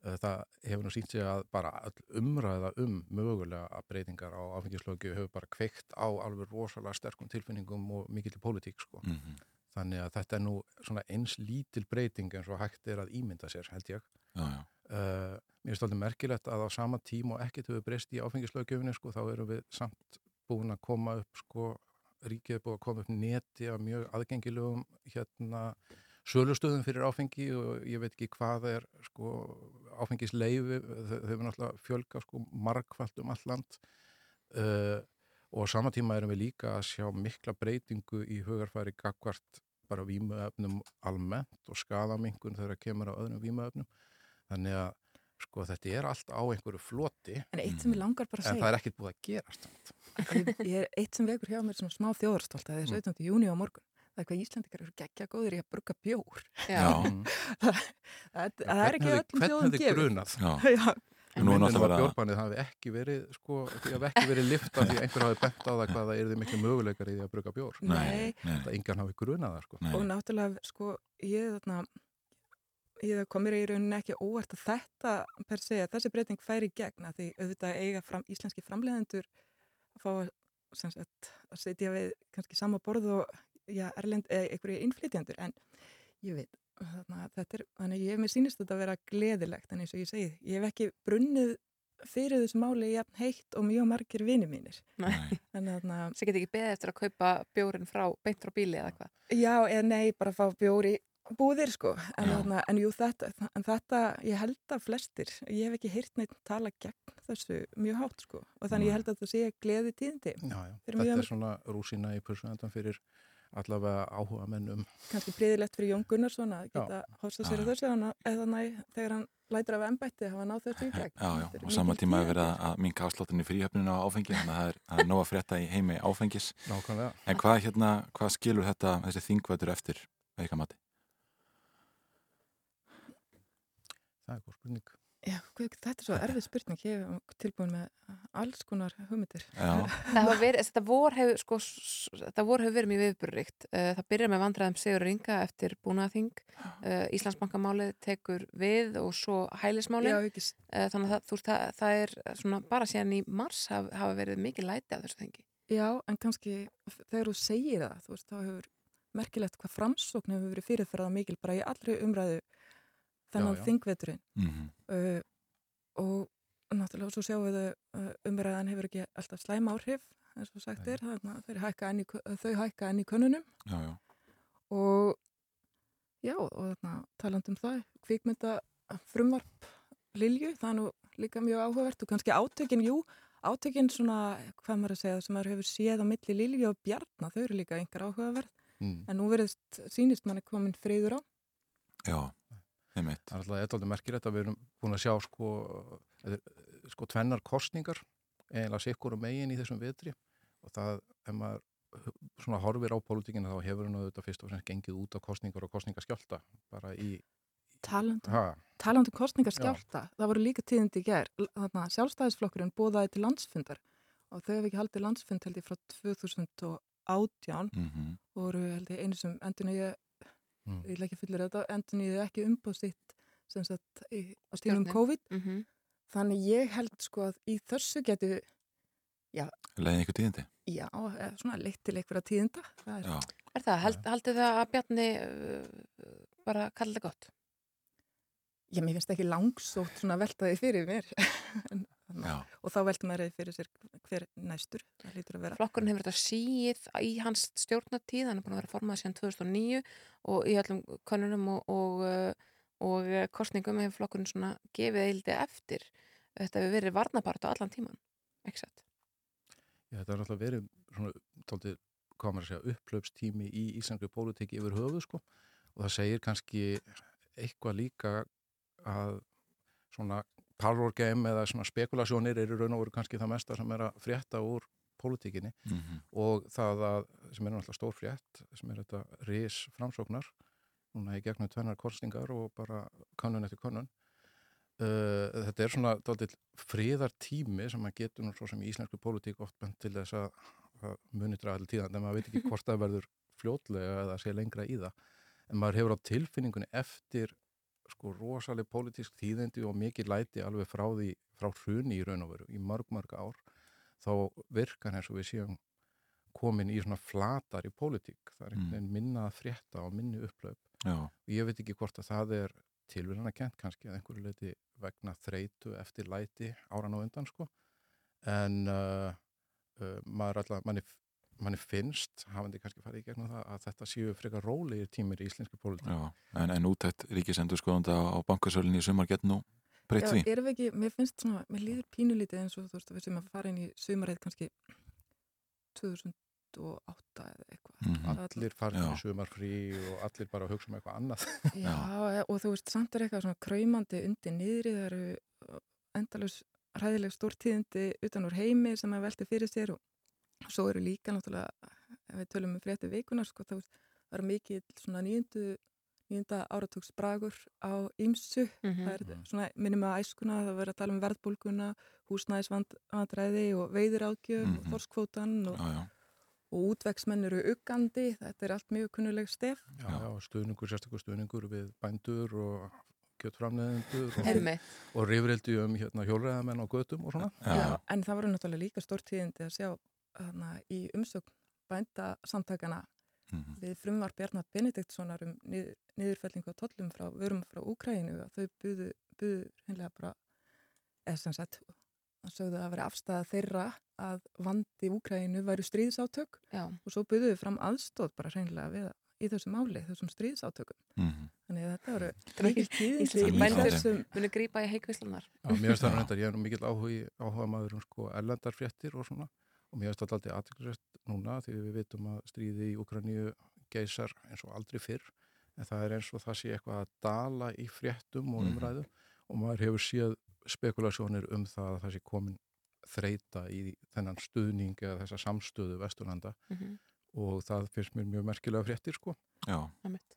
það hefur nú sínt sig að bara umræða um mögulega breytingar á áfengislögju hefur bara kveikt á alveg rosalega sterkum tilfinningum og mikill pólitík sko. Mm Þannig að þetta er nú svona eins lítil breyting eins og hægt er að ímynda sér held ég. Já, já. Uh, mér finnst alltaf merkilegt að á sama tím og ekkert hefur breyst í áfengislögjöfinni sko, þá erum við samt búin að koma upp sko, ríkið er búin að koma upp neti af mjög aðgengilegum hérna sölustöðum fyrir áfengi og ég veit ekki hvað er sko áfengisleifi, þau hefur náttúrulega fjölga sko margfald um allt land. Uh, og á sama tíma erum við líka að sjá mikla breytingu í hugarfæri gagvart bara vímuefnum almennt og skadamingun þegar það kemur á öðrum vímuefnum. Þannig að sko þetta er allt á einhverju floti. En eitt sem ég langar bara að en segja það er ekkert búið að er eitt sem vekur hjá mér svona smá þjóðarstolt að það er 17. júni á morgun það er hvað Íslandikar eru geggja góðir í að brugga bjór það, það, það er ekki öllum þjóðum hefði gefið grunað Já. Já, En nú er náttúrulega að að- bjórbannið hafi ekki verið sko, því hafi ekki verið lifta því einhver hafi bent á það hvað það er miklu möguleikar í því að brugga bjór Nei. nei, það engan hafi grunað það sko. nei. og náttúrulega sko ég þarna ég komir í rauninni ekki óvart að þetta per se að þessi breyting færi í gegn að því auðvitað eiga fram, íslenski framleiðendur að fá að setja við kannski sama borð og já, erlend, eða einhverju innflytjandur en ég veit þarna, þetta er, þannig ég mér sýnist þetta að vera gleðilegt en eins og ég segi, ég hef ekki brunnið fyrir þessu máli jafn heitt og mjög margir vini mínir Nei. en þarna, Sér get ekki beðið eftir að kaupa bjórin frá, beint frá bíli eða hvað? Já, eða nei, bara fá bjóri búðir sko, en, Já. þarna, en jú þetta, en þetta, ég held að flestir, ég hef ekki heyrt neitt tala gegn þessu mjög hátt sko og þannig ég held að það sé gleði tíðindi já, já. Þetta mjög- er svona rúsina í pursuendan fyrir allavega áhuga menn um. Kannski príðilegt fyrir Jón Gunnarsson að geta hósta sér á þessu eða næ, þegar hann lætur af embætti hafa náð þessu í gegn. Já, já, eru og sama tíma er tíðindi. verið að- að minka afsláttinni fríhöfninu á áfengi, þannig að það er, það er nóg að frétta í heimi áfengis. nákvæmlega. En hvað, hérna, hvað skilur þetta, þessi þingvætur eftir, veika mati? það er góð spurning Já, guð, þetta er svo erfið spurning, ég hef tilbúin með alls konar hugmyndir. Já, Það hafa verið, þetta vor hefur sko, s- þetta vor hefur verið mjög viðburrikt það byrjar með vandræðum Sigur Ringa eftir búnaðing uh, Íslandsbankamálið tekur við og svo Já, hælismálið ekki, s- uh, þannig að það, þú það, það er svona bara síðan í mars haf, hafa verið mikið læti af þessu þengi já, en kannski þegar þú segir það, þú veist, þá hefur merkilegt hvað framsókn hefur verið fyrirferða mikil bara í allri umræðu þennan þingveturinn. Mm uh, og náttúrulega svo sjáum við að uh, umræðan hefur ekki alltaf slæm áhrif eins og sagt er, þannig að hækka í, kö- þau hækka enn í könnunum. Já, já, og já, og þarna taland um það, kvikmynda frumvarp Lilju, það er nú líka mjög áhugavert og kannski átökin, jú, átökin svona, hvað maður að segja, sem maður hefur séð á milli Lilju og Bjarna, þau eru líka einhver áhugaverð Mm. en nú verðist sýnist manni komin friður á. Já, einmitt. Það er alltaf eitthvað merkilegt að við erum búin að sjá sko, eða, sko tvennar kostningar eiginlega sikkur um megin í þessum vetri. Og það, ef maður svona horfir á pólitíkina þá hefur hann auðvitað fyrst og fremst gengið út á kostningar og kostningaskjálta bara í Talandum, ha, talandum kostningarskjálta, það voru líka tíðindi í gær, þarna sjálfstæðisflokkurinn bóðaði til landsfundar og þau hefði ekki haldið landsfund held ég frá 2018 Mhm. voru held ég einu sem endur ég, Mm. ég vil ekki fullir þetta, endur ég ekki umbóð sitt sem sagt í, á Stjórnin. COVID Mhm. þannig ég held sko að í þessu getur Leiðin ykkur tíðindi? já, svona leitt til einhverja tíðinda það er, Já. Er það, held, haldið það að Bjarni uh, bara kalla það gott? já, mér finnst ekki langsótt svona að velta því fyrir mér En-. Og þá velta maður fyrir sér hver næstur, það lítur að vera Flokkurinn hefur þetta síið í hans stjórnatíð, hann er búin að vera formað síðan 2009 og í öllum konunum og, og, uh, og uh, kostningum hefur flokkurinn svona gefið eildi eftir. Þetta hefur verið varnabart á allan tíman, ekki satt? Já, þetta er alltaf verið svona, tóltið, hvað maður að segja, upplaupstími í íslenski pólitíki yfir höfuð, sko, og það segir kannski eitthvað líka að svona power game eða svona spekulasjónir eru raun og veru kannski það mesta sem er að frétta úr pólitíkinni Mhm. og það að, sem er náttúrulega stór frétt, sem er þetta ris framsóknar, núna í gegnum tvennar kostingar og bara kannun eftir kannun. Uh, þetta er svona dálítið friðartími sem maður getur nú svo sem í íslensku pólitík oft bent til þess að, að muni draga til tíðan, en maður veit ekki hvort það verður fljótlega eða sé lengra í það. En maður hefur á tilfinningunni eftir sko rosaleg pólitísk tíðindi og mikið læti alveg frá því, frá hruni í raun og veru, í mörg, mörg ár, þá virkar eins og við séum komin í svona flatar í pólitík. Það er einhvern veginn minna að frétta og minni upplöp. Já. Og ég veit ekki hvort að það er tilvíðan kent kannski að einhverju leiti vegna þreitu eftir læti áran og undan sko. En uh, uh, maður alltaf, manni, manni finnst, hafandi kannski farið í gegnum það, að þetta séu frekar rólegir tímir í íslenski pólitík. Já. En, en útætt ríkisendur skoðanda á bankasölinni í sumar gett nú breytt því? erum við ekki, mér finnst svona, mér líður pínulítið eins og þú veist að við sem að fara inn í sumarið kannski 2008 eða eitthvað Mhm. Allir farin Já. í sumarfrí og allir bara að hugsa um eitthvað annað. Já, og þú veist, samt er eitthvað svona kræmandi undir niðri, það eru endalus ræðileg stórtíðindi utan úr heimi sem að velti fyrir sér og svo eru líka náttúrulega, ef við tölum um frétti vikunar, sko, þá það eru mikið svona nýjöndu nýjönda áratugs bragur á ímsu, Mhm. það er svona minnum að æskuna, það verður að tala um verðbólguna húsnæðisvandræði og veiðiráðgjöf og Mhm. þorskvótan og, Já, já. og útvegsmenn eru uggandi, þetta er allt mjög kunnuleg stef Já, já, stuðningur, sérstakur stuðningur við bændur og kjöttframleðendur og, og rifrildi um hérna, hjólreðamenn á götum og svona. Já, en það voru náttúrulega líka stórt tíðindi að sjá hana, í umsögn bændasamtakana Mhm. við frumvar Bjarnar Benediktssonar um nið, niðurfellingu á tollum frá vörum frá Úkræinu að þau buðu, buðu hennilega bara eða sem sagt það sögðu að vera afstæða þeirra að vandi Úkræinu væru stríðsátök Já. og svo buðuðu fram aðstóð bara hreinlega við í þessum máli, þessum stríðsátökum Mhm. þannig að þetta voru mikil Íslenski í bændur þessum muni grípa í heikvislunar. Já, mér finnst það reyndar, ég er nú mikill áhugi, áhuga maður um sko ellendarfréttir og svona og mér finnst það alltaf aðtæklusvægt núna því við vitum að stríði í Ukraínu geysar eins og aldrei fyrr en það er eins og það sé eitthvað að dala í fréttum og Mhm. umræðu og maður hefur séð spekulasjónir um það að það sé komin þreita í þennan stuðning eða þessa samstöðu Vesturlanda Mhm. og það finnst mér mjög merkilega fréttir sko. Já, Einmitt.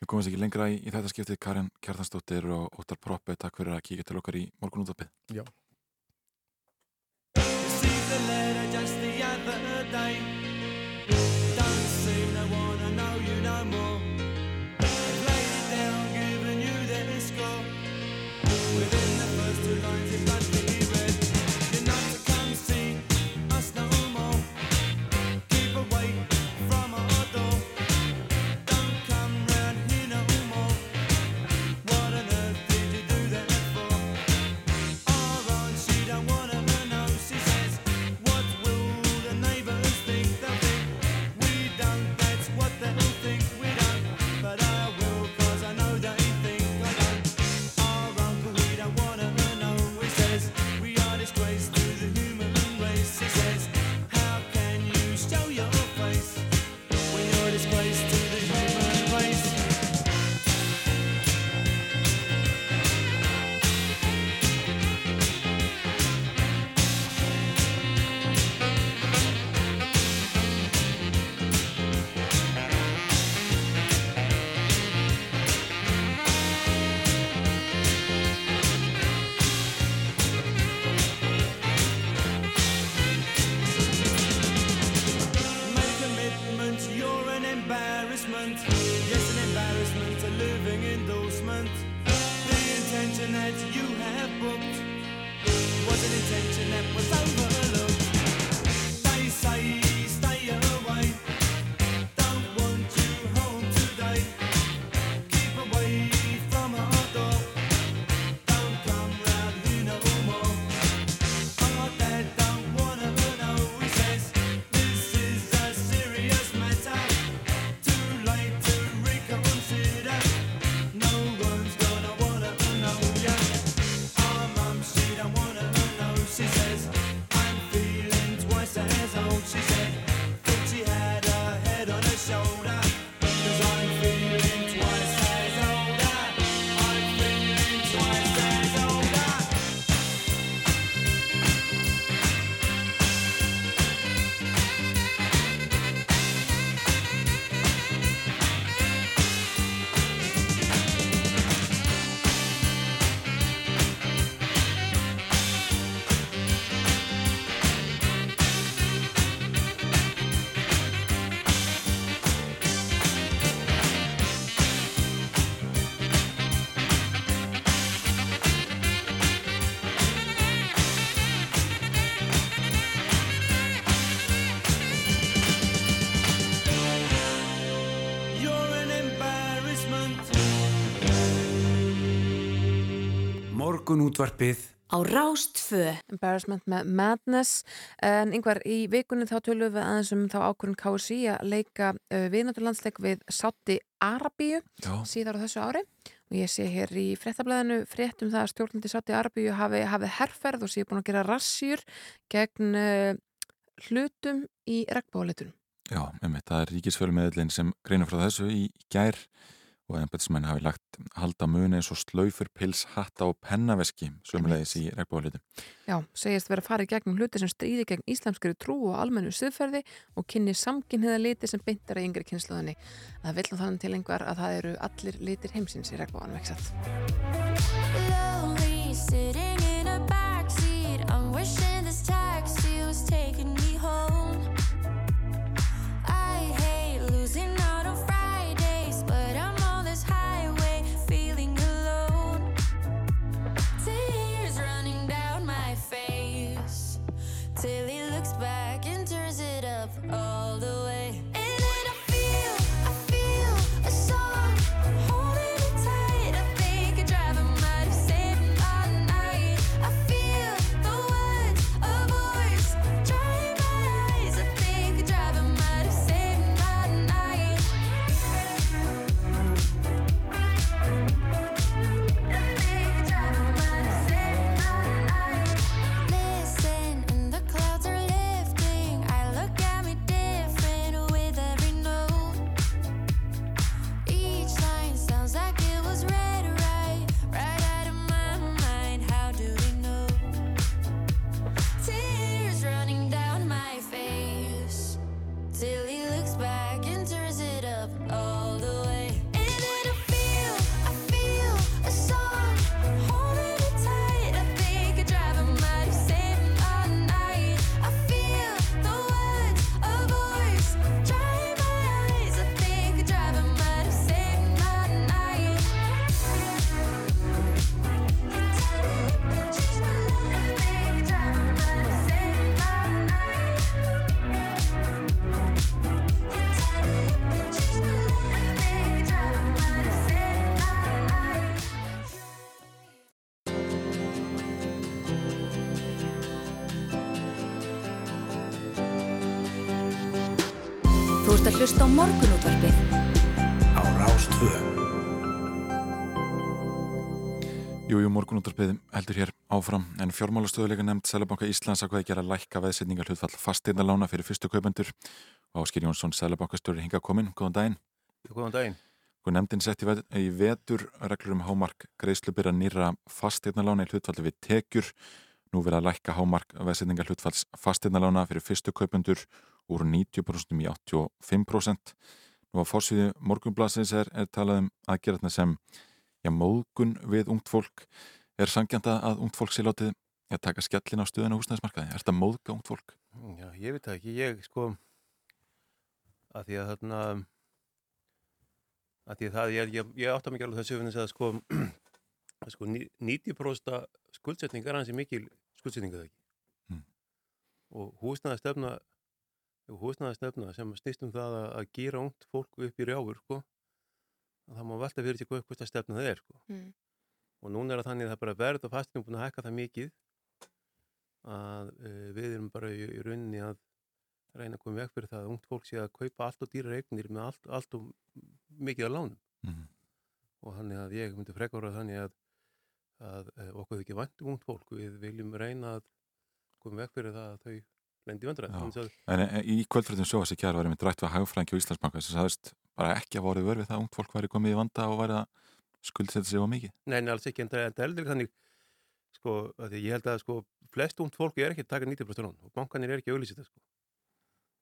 Við komumst ekki lengra í, í þetta skiptið Karin Kjartansdóttir og Óttar Proppe, takk fyrir að kíkja til okkar í morgunútvarpið. Já. The letter just the other day. Morgun útvarpið. Á Rástfö. Embarrassment með Madness. En yngvar í vikunni þá tölum við aðeins um þá ákvörðun KSI að leika uh, viðnáttúrlandsleik við Sátti Arabíu síðar á þessu ári. Og ég sé hér í fréttablaðinu fréttum það að stjórnandi Sátti Arabíu hafi, hafi herrferð og sé búin að gera rassjur gegn uh, hlutum í regnbóðleitunum. Já, einmitt, það er ríkisfjölumeðlinn sem greinur frá þessu í gær og ennbætismenn hafi lagt halda muni eins og slaufur, pils, hatta og pennaveski sömulegis í regnbóðalitum. Já, segist vera að fara í gegnum hluti sem stríði gegn íslamskri trú og almennu siðferði og kynni samkynniða liti sem beintar að yngri kynsluðinni. Það vil þannig til einhver að það eru allir litir heimsins í regnbóðanum, ekki hlusta á morgunútvarpið. á Rástvö. Jú, jú, morgunúttarpið heldur hér áfram en fjármálastöðuleika nefnd Sælabanka Íslands að hvað gera lækka veðsetningar hlutfall fasteindalána fyrir fyrstu kaupendur og Áskir Jónsson Sælabankastöður hinga komin, góðan daginn. Góðan daginn. Og nefndin setti ve- í vetur reglur um hámark greiðslubyrra nýra fasteindalána í hlutfalli við tekjur. Nú verða að lækka hámark veðsetningar hlutfalls fasteindalána fyrir fyrstu kaupendur úr 90% í 85%. Nú á fórsvíðu morgunblasins er, er talað um aðgerðna sem já, móðgun við ungt fólk er sangjanda að ungt fólk sé látið að taka skellin á stöðun á húsnæðismarkaði. Er þetta móðga ungt fólk? Já, ég veit það ekki, ég sko að því að þarna að því að það, ég, ég, ég átta mikið alveg þessu þess að sko sko, ní- 90% skuldsetning er hansi mikil skuldsetning eða ekki Mm. og húsnaði stefna sem snýst um það að, að gýra ungt fólk upp í rjáfur sko, að það má velta fyrir sig hvað hvort að stefna það er sko. Mm. og núna er það þannig að það bara verð og fastinum búin að hækka það mikið að uh, við erum bara í, í rauninni að reyna að koma veg fyrir það að ungt fólk sé að kaupa allt og dýrar eignir með allt, allt og mikið að lánum Mhm. og þannig að ég myndi frekar að þannig að, að uh, okkur þykir vænt um ungt fólk við viljum reyna að koma veg fyrir það að þau lendi vandræð. En í kvöldfréttum sjóðas í kjær var einmitt rætt við hagfrængi og Íslandsbanka sem sagðist bara ekki að voru verfið það að ungt fólk væri komið í vanda og væri að skuldsetja sig á mikið. Nei, nei, alls ekki, en það en það er heldur þannig sko, að því ég held að sko flest ungt fólk er ekki að taka 90% lán og bankanir er ekki að auðlýsa þetta sko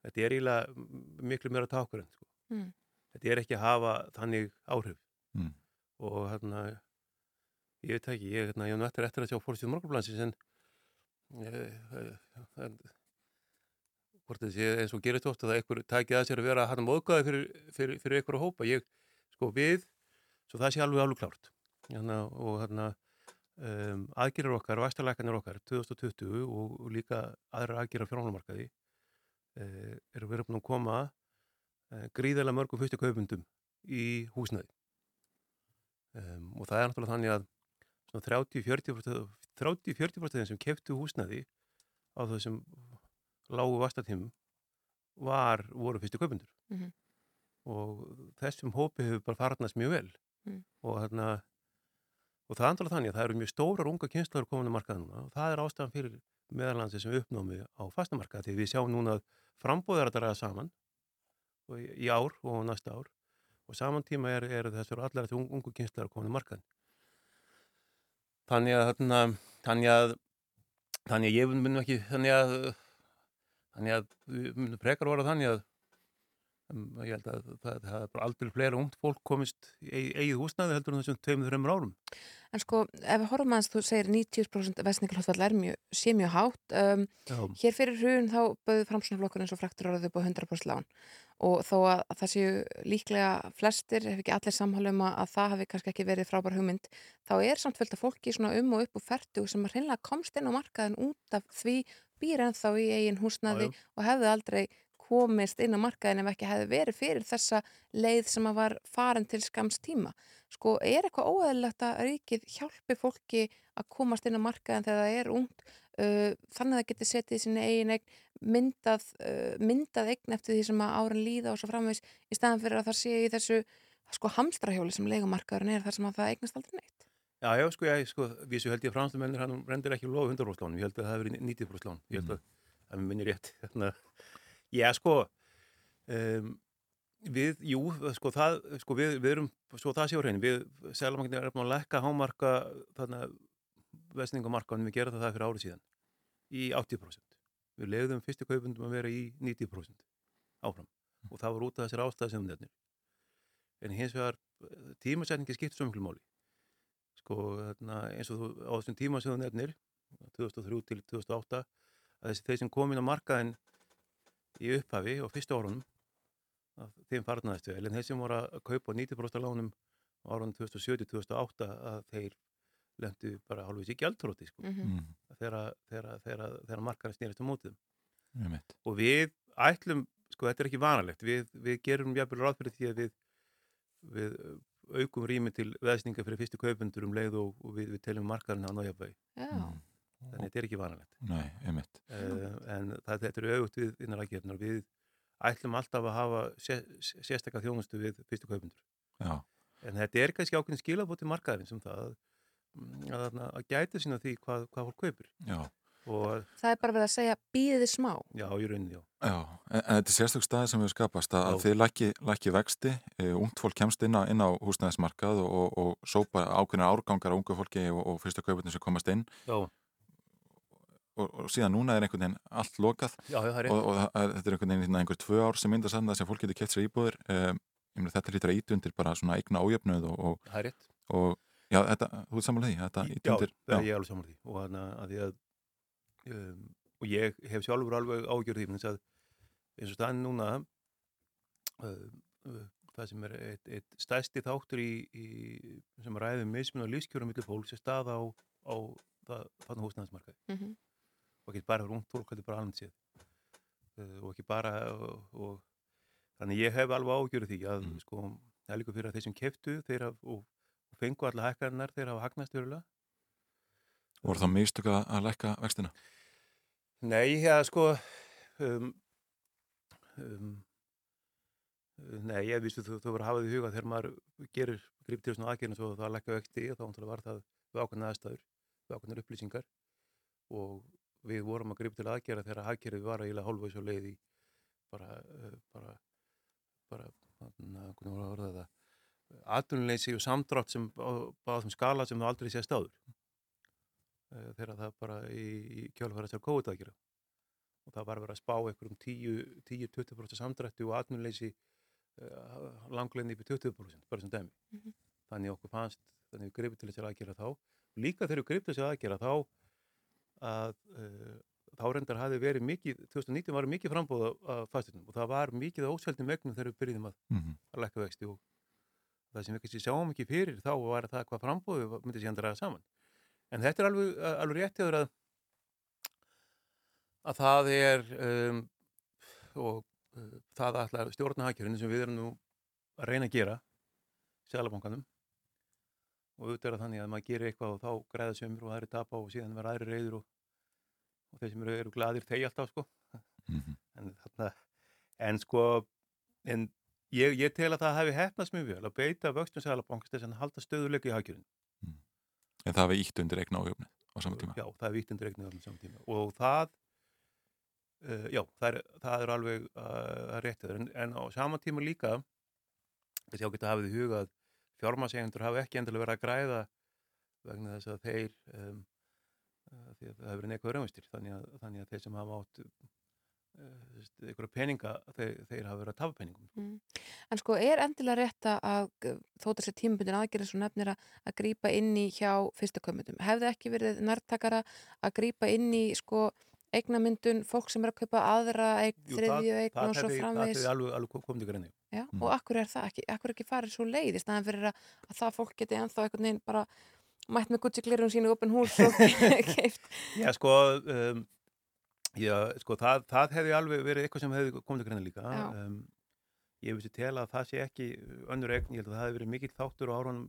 þetta er eiginlega miklu meira takur en sko Mm. þetta er ekki að hafa þannig áhrif Mm. og hérna ég veit það ekki, ég, hérna, ég hef nú eftir að sjá fórstíð morgunblansins en eh, en hvort þessi eins og gerist oft að það einhver tækið að sér að vera hann móðgæði fyrir, fyrir, fyrir einhver að hópa. Ég, sko við, svo það sé alveg alveg klárt. Hérna, og hérna um, aðgerir okkar, væstalækanir okkar 2020 og, og líka aðra aðgerir á fjármálamarkaði uh, eru verið búin að koma uh, gríðarlega mörgum fyrstu kaupundum í húsnæði. Um, og það er náttúrulega þannig að svona 30-40% 30-40% þeim sem keftu húsnæði á þessum lágu vastatímum var, voru fyrstu kaupundur Mhm. og þessum hópi hefur bara farnast mjög vel. Mm. og þarna og það er andala þannig að það eru mjög stórar unga kynslaður komin á markaða núna og það er ástæðan fyrir meðalans sem uppnámi á fastamarkaða því við sjáum núna að frambóðar að draga saman og í, í ár og næsta ár. Og saman tíma er, er þessar allar þessu ungu kynslaður komin á markaðin þannig að þannig að þannig að ég mun ekki þannig að þannig að við munum frekar voru þannig að um, ég held að það, það er aldrei fleira ungt fólk komist í eigi- eigið húsnæði heldur en þessum tveimur, þreimur árum En sko, ef við horfum aðeins, þú segir 90% vestningalhóttfall er mjög, sé mjög hátt. Um, hér fyrir hrun þá bauði framsunarflokkur eins og fræktur orðið upp á 100% lán og þó að það séu líklega flestir, ef ekki allir samhálum að, að það hafi kannski ekki verið frábær hugmynd, þá er samt fullt af fólki svona um og upp og ferdu sem að hreinlega komst inn á markaðin út af því býr ennþá í eigin húsnaði já. og hefði aldrei komist inn á markaðin ef ekki hefði verið fyrir þessa leið sem að var farin til skams tíma. Sko, er eitthvað óæðilegt að ríkið hjálpi fólki að komast inn á markaðin þegar það er ungt uh, þannig að það geti setið í sinni eigin eign myndað, uh, myndað eign eftir því sem að árin líða og svo framvegs í staðan fyrir að það sé í þessu sko hamstrahjóli sem leigumarkaðurinn er þar sem að það eignast aldrei neitt. Já, já, sko, ég, sko, vísu held ég að franstumennir hann rendur ekki lofa 100% lán, ég held að það hefur verið 90% lán, ég held að það er minni rétt, hérna, já, sko, um, við, jú, sko, það, sko, við, við erum, svo það sé á hreinu, við, Sælamankin er búin að lekka hámarka, þarna, vestningamarkaðan, við gerum það fyrir árið síðan, í 80%. Við leiðum fyrstu kaupundum að vera í 90% áfram og það var út af þessar ástæði sem nefnir. En hins vegar, tímasetningi skiptir svo miklu máli sko, þarna, eins og þú á þessum tíma sem þú nefnir 2003 til 2008 að þessi þeir sem kom inn á markaðin í upphafi og fyrstu árunum þeim farnaðist vel en þeir sem voru að kaupa 90% lánum á árunum 2007-2008 að þeir lendu bara hálfis í gjaldróti sko, Mhm. þegar, þegar, þegar, markaðin snýrist á mótið Einmitt. og við ætlum, sko þetta er ekki vanalegt við, við gerum jafnvel ráð fyrir því að við, við aukum rými til veðsninga fyrir fyrstu kaupundur um leið og, og við, við teljum markaðin að nájafægi Já. þannig að þetta er ekki vanalegt Nei, einmitt. uh, en það, þetta eru auðvitað við innan rækjefnar við ætlum alltaf að hafa sé, sérstakka þjónustu við fyrstu kaupundur Já. en þetta er kannski ákveðin skilabóti markaðin sem það að, að, að, að gæta sína því hvað, hvað fólk kaupir Já. Og Það er bara verið að segja býðið smá. já, í rauninni, já Já, en, en þetta er sérstök staði sem við skapast að, að þið lækki, lækki vexti, e, ungt fólk kemst inn á, inn á húsnæðismarkað og, og, og sópa ákveðina árgangar á ungu fólki og, og fyrstu kaupinu sem komast inn Já. og, og síðan núna er einhvern veginn allt lokað Já, já, það er rétt. og, og það er, þetta er einhvern veginn hérna einhver tvö ár sem myndast að það sem fólk getur kett sér íbúður e, ég meina þetta lítur að ítu undir bara svona eigna ójöfnuð og, og, Það er rétt. og já, þetta, þú ert samanlega því, þetta ítu Já, það er ég alveg saman því og, hana, að því að, um, og ég hef sjálfur alveg ágjörð því menn þess að eins og staðin núna uh, uh, það sem er eitt, eitt stæsti þáttur í, í sem ræðum mismun og lífskjörum millir fólks er stað á, á það, þannig húsnæðismarkaði. Mhm. og ekki bara fyrir ungt fólk, þetta er bara almennt séð. Uh, og ekki bara og, og þannig ég hef alveg ágjörðu því að sko, það er líka fyrir að þeir sem keftu þeir haf, og, fengu alla hækkarinnar þeir hafa hagnast verulega Voru það mistök að, að lækka vextina? Nei, já, sko um, um, Nei, ég vístu þú, þú verður að hafa því huga þegar maður gerir grip til svona aðgerðin svo það lækka vexti þá náttúrulega var það við ákveðna aðstæður við ákveðnar upplýsingar og við vorum að grip til aðgerða þegar aðgerðið var eiginlega hálfvegs á leið í bara bara bara, hvernig voru að orða það atvinnuleysi og samdrátt sem báðum skala sem það aldrei sést áður þegar það bara í, í kjálfæra sér COVID aðgerða og það var verið að spá einhverjum 10-20% samdrætti og atvinnuleysi uh, langlegni upp í 20% bara sem dæmi. Mhm. Þannig okkur fannst, þannig við greipum til þess að gera þá. Líka þegar við greipum til þess að gera þá að uh, þá reyndar hafi verið mikið, 2019 var mikið frambóð af fastegnum og það var mikið ósveldum megnum þegar við byrjuðum að, Mhm. að lækka vexti og það sem við kannski sjáum ekki fyrir þá var það hvað frambóðu myndi síðan draga saman. En þetta er alveg, alveg rétt hjá þér að að það er um, og uh, það ætlar stjórnahagkjörinu sem við erum nú að reyna að gera Sælabankanum og auðvitað er þannig að maður gerir eitthvað og þá græða sömur og aðri tapa og síðan verða aðri reyður og, og þeir sem eru, eru gladir þegi alltaf sko Mhm. en, þarna, en sko en ég, ég tel að það hefði hefnast mjög vel að beita vöxtum Sælabankast þess að halda stöðuleika í hagkjörinu En það við ítt undir eigna ájöfni á saman tíma? Já, það er vítt undir eignið á saman tíma. Og það uh, já, það er, það er alveg uh, réttið en, en á saman tíma líka þessi ágætt að hafa því huga að fjármasegendur hafa ekki endilega verið að græða vegna þess að þeir um, uh, því að það hefur verið neikvæður raunvistir þannig að, þannig að þeir sem hafa átt einhverja peninga þeir, þeir hafa verið að tafa peningum Mm. En sko er endilega rétt að þótt að þessi tímabundin aðgerðin svo nefnir að, að grípa inn í hjá fyrstakömmundum. Hefði ekki verið nærtakara að grípa inn í sko eignamyndun, fólk sem er að kaupa aðra eign, þriðju eign og svo hefði- það framvegis. hefði alveg, alveg komið ykkur enni Já, og akkur er það ekki, akkur er ekki farið svo leið í staðan fyrir að, að það fólk geti ennþá einhvern veginn bara mætt með guttsiklerum sínu opin hús og keift. Já, sko, um, já, sko það, það hefði alveg verið eitthvað sem hefði komið til greina líka. Um, ég vissi tel að það sé ekki önnur eign, ég held að það hefði verið mikill þáttur á árunum,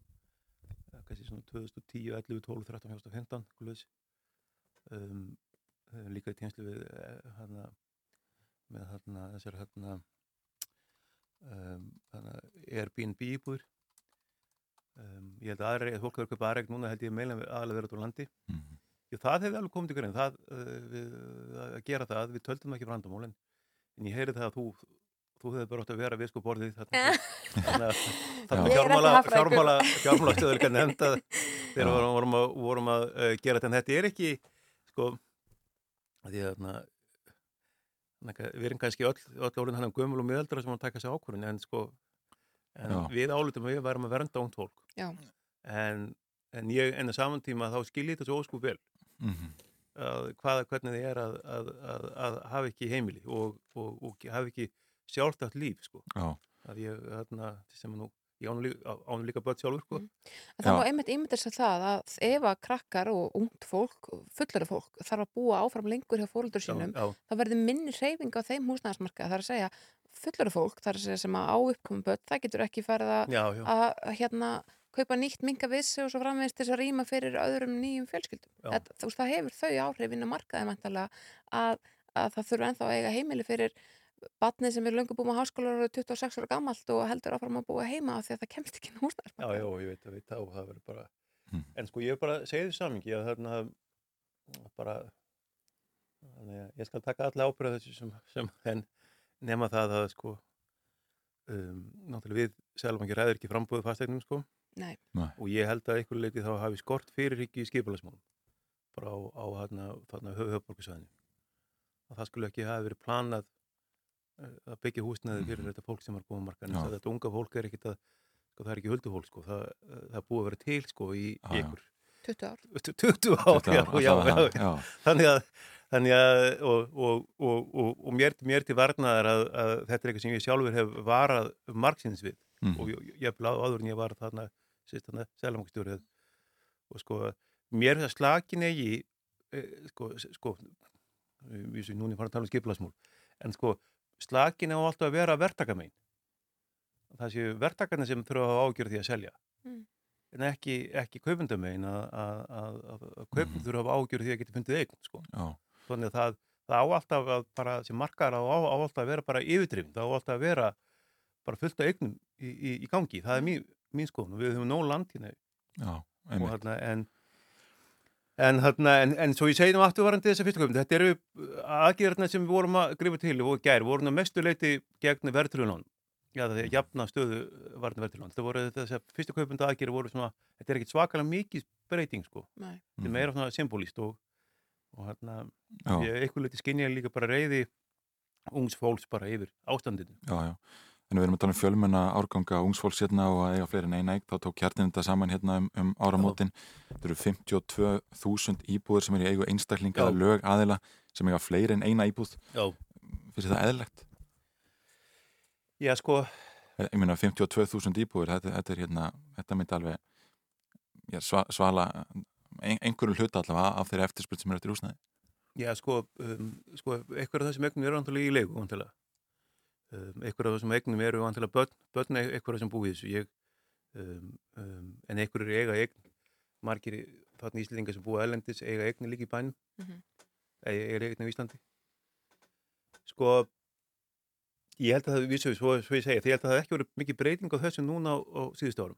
kannski svona 2010, 11, 12, 13, 14, 15, guðlaus. Um, eh, líka í tjenslu við eh, hana, með hana, þessar hana, um, hana Airbnb íbúður. Um, ég held að aðra, fólk verður að kaupa aðra eign núna held ég meila aðalega verið út á landi. Mhm. Já, það hefði alveg komið til grein, það, uh, við, að gera það, við töldum ekki vandamál, en, en ég heyri það að þú, þú hefði bara átt að vera við sko borðið þannig að Ég ekki fjármála, fjármála, fjármála stöðuleika nefnda þegar við vorum, vorum að, vorum að uh, gera þetta, en þetta er ekki, sko, að því að þarna, þarna, við erum kannski öll, öll orðin hann um gömul og miðaldra sem að taka sér ákvörðin, en sko, en við álutum að við værum að vernda ungt fólk, Já. en, en ég, en að saman tíma þá skilji þetta svo ósku vel, Mhm. að hvað, hvernig þið er að, að, að, að hafa ekki heimili og, og, og hafa ekki sjálftætt líf sko. Já. að ég, þarna, sem nú ég ánum líka, börn sjálfur sko. En það má einmitt ímynda sér það að ef að krakkar og ungt fólk, fullari fólk, þarf að búa áfram lengur hjá fóröldur sínum, já. þá verður minni reyfing á þeim húsnæðarsmarka. Það er að segja, fullari fólk, það er að segja sem að á uppkomum börn, það getur ekki farið Já, já. að að, hérna, kaupa nýtt minga vissi og svo framvegist þess að rýma fyrir öðrum nýjum fjölskyldum. Þú veist, það hefur þau áhrifin að markaði mæntalega að, að það þurfa ennþá að eiga heimili fyrir batnið sem er löngu búið með háskólar og er 26 ára gamalt og heldur áfram að búa heima af því að það kemst ekki inn á húsnæðarsmarkað. Já, já, ég veit, ég veit það og það verður bara en sko ég er bara að segja því samingi að þarna bara þannig að ég skal taka alla ábyrða þessu sem, sem en nema það að sko um, náttúrulega við selvangi ræður ekki frambúðu fastegnum sko Nei. Nei. og ég held að einhverju leiti þá hafi skort fyrirriki í skipulagsmálum bara á, á þarna, þarna höfðborgarsvæðinu að það skulle ekki hafi verið planað eh, að byggja húsnæði fyrir þetta fólk sem er búið markan Já. þetta unga fólk er ekkit að sko, það er ekki huldufólk sko, það, það er búið að vera til sko í, já. einhver 20 ár. 20 ár, 20 ár, já, já, já, já. þannig að þannig að og, og, og, og, og mér, mér til varnaðar að, að þetta er eitthvað sem ég sjálfur hef varað margsins við Mhm. og ég, ég blá áður en ég var þarna sérst þarna selamangstjórið og sko, mér það slakin eigi e, sko, sko við sem núna er farin að tala um skiplasmúl en sko, slakin á alltaf að vera verktakamein það séu verktakarnir sem þurfa að hafa ágjörð því að selja Mm. en ekki, ekki kaupendamein að, að, að, að, að kaupin þurfa að hafa ágjörð því að geta fundið eign sko. Já. þannig að það, það á alltaf að bara sem markar á, á, á alltaf að vera bara yfirdrifin, það á alltaf að vera bara fullt af eignum í, í, í gangi það er mín, mín skoðun og við höfum nóg land hérna Já, og hérna en En, þarna, en, en svo ég segi nú afturvarandi þessar fyrstu köpum, þetta eru aðgerðarna sem við vorum að grifa til og gæri, voru að mestu leiti gegn verðtrúlun já það er jafna stöðu varðin verðtrúlun þetta voru þessar fyrstu köpunda aðgerði voru svona, þetta er ekkit svakalega mikið breyting sko, Nei. þetta er meira svona symbolíst og, og hérna ég eitthvað leiti skinja líka bara reyði ungs fólks bara yfir ástandinu. Já, já. En við erum að tala um fjölmenna árganga ungsfólks hérna og að eiga fleiri en eina eign, þá tók hjartin þetta saman hérna um, um áramótin. Þetta eru 52.000 íbúður sem eru í eigu einstaklinga eða lög aðila sem eiga fleiri en eina íbúð. Já. Fyrir það eðlegt? Já, sko Ég meina 52.000 íbúður, þetta, þetta er hérna, þetta myndi alveg já, sva, svala ein, einhverju hluta allavega af þeirri eftirspil sem er eftir húsnæði. Já, sko, um, sko eitthvað af þessum eignum eru vantilega í leigu vantilega. Um, eitthvað af þessum eignum eru vantilega börn, börn er eitthvað sem búið þessu. Ég, um, um, en eru eiga eign, margir þarna íslendingar sem búið ælendis eiga eign líka í bænum, Mhm. eiga eiga eign á Íslandi. Sko, ég held að það, vissu, svo, svo ég segja, ég held að það ekki verið mikið breyting á þessu núna á, á síðustu árum.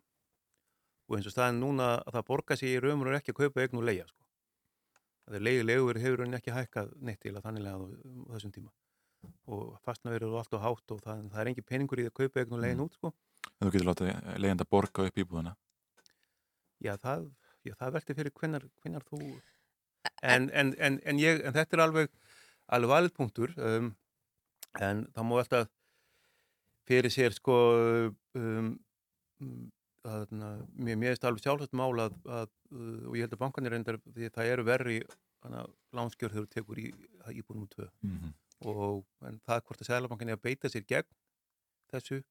Og eins og staðin núna að það borga sig í raumur ekki að kaupa eign og leia, sko. Það er leiði legur hefur hann ekki hækkað neitt til að þannig að þessum tíma. Og fastnaverið er alltaf hátt og það, það er engin peningur í að kaupa eign og leiðin út, sko. En þú getur látið leiðandi að borga upp íbúðuna. Já, það, það velti fyrir hvenar þú... En, en, en, en, ég, en þetta er alveg, alveg valið punktur, um, en það má alltaf fyrir sér, sko, um, um, að, na, mér, er alveg sjálfsagt mál að, að, uh, og ég held að bankanir reyndar, því það eru verri lánskjör þegar þú tekur í íbúinum tvö. Mhm. Og það hvort að Sælabankin er að beita sér gegn þessu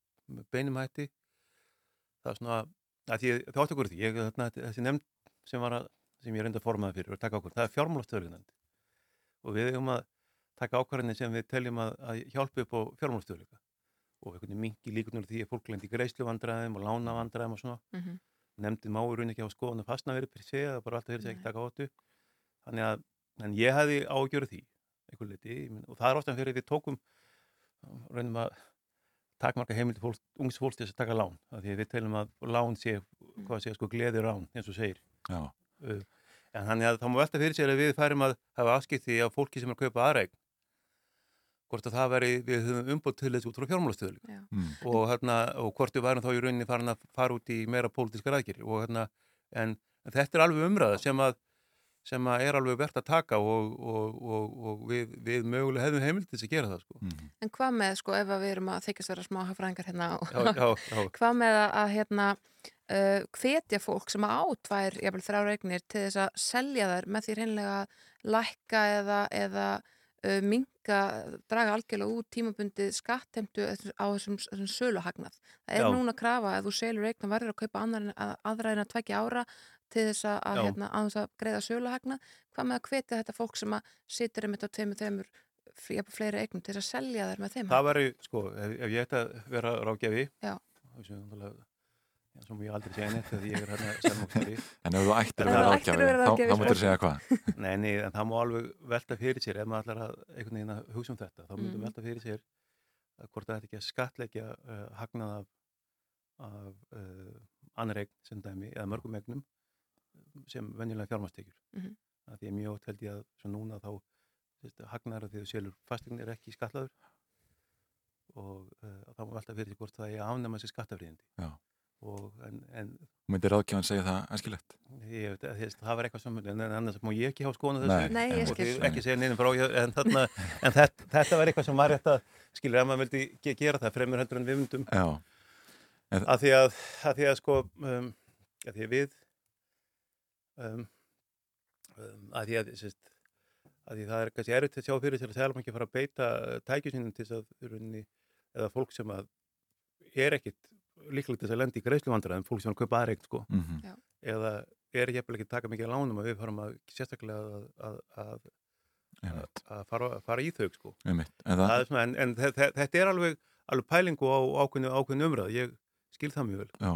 beinum hætti, það er svona, að því það átti okkur því, ég, þarna, þessi nefnd sem að, sem ég reyndi að formaði fyrir ákvörðin, það er fjármálastöðuleiknefnd og við eigum að taka ákvörðinni sem við teljum að, að hjálpa upp á fjármálastöðuleika og einhvern veginn mingi líkunar því að fólk lendi greiðsluvandræðum og lánavandræðum og svona. Mhm. nefndin má í raun ekki á skoðan að fastna verið fyrir sig, það er bara alltaf fyrir sig ekki taka áttu þannig að, en ég hefði ágjörð því einhver liti, og það er oftan fyrir við tókum reynum að takmarka heimildi fólk, ungs fólks til þess að taka lán, af því við teljum að lán sé, hvað sé, sko, gleði rán eins og segir Já. Uh, en þannig að það má velta fyrir sér að við færum að hafa afskipti á fólki sem er að kaupa aðræk hvort að það veri, við höfum umbútt til þess út frá fjármálastöðuleika Já. Mm. og, hérna, og hvort við værum þá í rauninni farin að fara út í meira pólitískar aðgeri og hérna, en, en þetta er alveg umræða sem að sem að er alveg verðt að taka og, og, og, og við, við mögulega hefðum heimild til þess að gera það sko. Mhm. En hvað með, sko, ef að við erum að þykjast vera smá hafræðingar hérna og Já, já, já. hvað með að, að hérna uh, hvetja fólk sem að átvær jafnvel þrjá regnir til þess að selja þær með því reynlega að lækka eða, eða uh, minga, draga algjörlega út tímabundið skattemtu á þessum, þessum söluhagnað. Það er Já. núna krafa að þú selur eign og verður að kaupa að- aðra en að tvekja ára til þess að, hérna, að, að greiða söluhagnað. Hvað með að hvetja þetta fólk sem að situr einmitt á tveimur, tveimur fleiri eignum til þess að selja þær með þeim það væri, sko, ef, ef ég ætti að vera já, svo mjög aldrei segja neitt þegar ég er hérna selmóksari En ef þú ættir að vera þú ráðgjafi, þá, þá múttir sko. segja hvað? Nei, nei, en það má alveg velta fyrir sér ef maður ætlar að einhvern veginn að hugsa um þetta þá myndum Mhm. velta fyrir sér að hvort það ætti ekki að skatleggja uh, hagnað af, af uh, annar eign sem dæmi eða mörgum eignum sem venjulega fjármastekjur Mhm. það því að mjög ótt held ég að svo núna þá hagnaðar að því þú selur fastegnir er ekki skatlaður og uh, þá má velta fyrir sér hvort það er að afnema sér skattafríðindi Já. og en, en Myndir ráðgjafan segja það æskilegt? Ég veit að þess, það var eitthvað sem, en en annars má ég ekki hafa skoðan þessu Nei, ég og skil. þið ekki segja neinum frá ég- en, þarna, en þetta, þetta var eitthvað sem var rétt að skilur ef maður vildi ge gera það fremur heldur en við myndum Já. En- að því að, að því að sko um, að því að við um, um, að því að, sérst, að því það er kannski erfitt að sjá fyrir sér að selma ekki fara að beita tækjusinum til þess að í rauninni, eða fólk sem að er ekkit líklegt þess að lendi í greiðsluvandræðum, fólk sem er að kaupa aðreign sko. Mhm. Já. eða er ég ekki að taka mikið lánum að við farum að sérstaklega að, að, að, að, að fara, fara í þau sko. Einmitt. En það það- er svona, en, en þe- þe- þetta er alveg, alveg pælingu á ákveðinu umræð, ég skil það mjög vel. Já,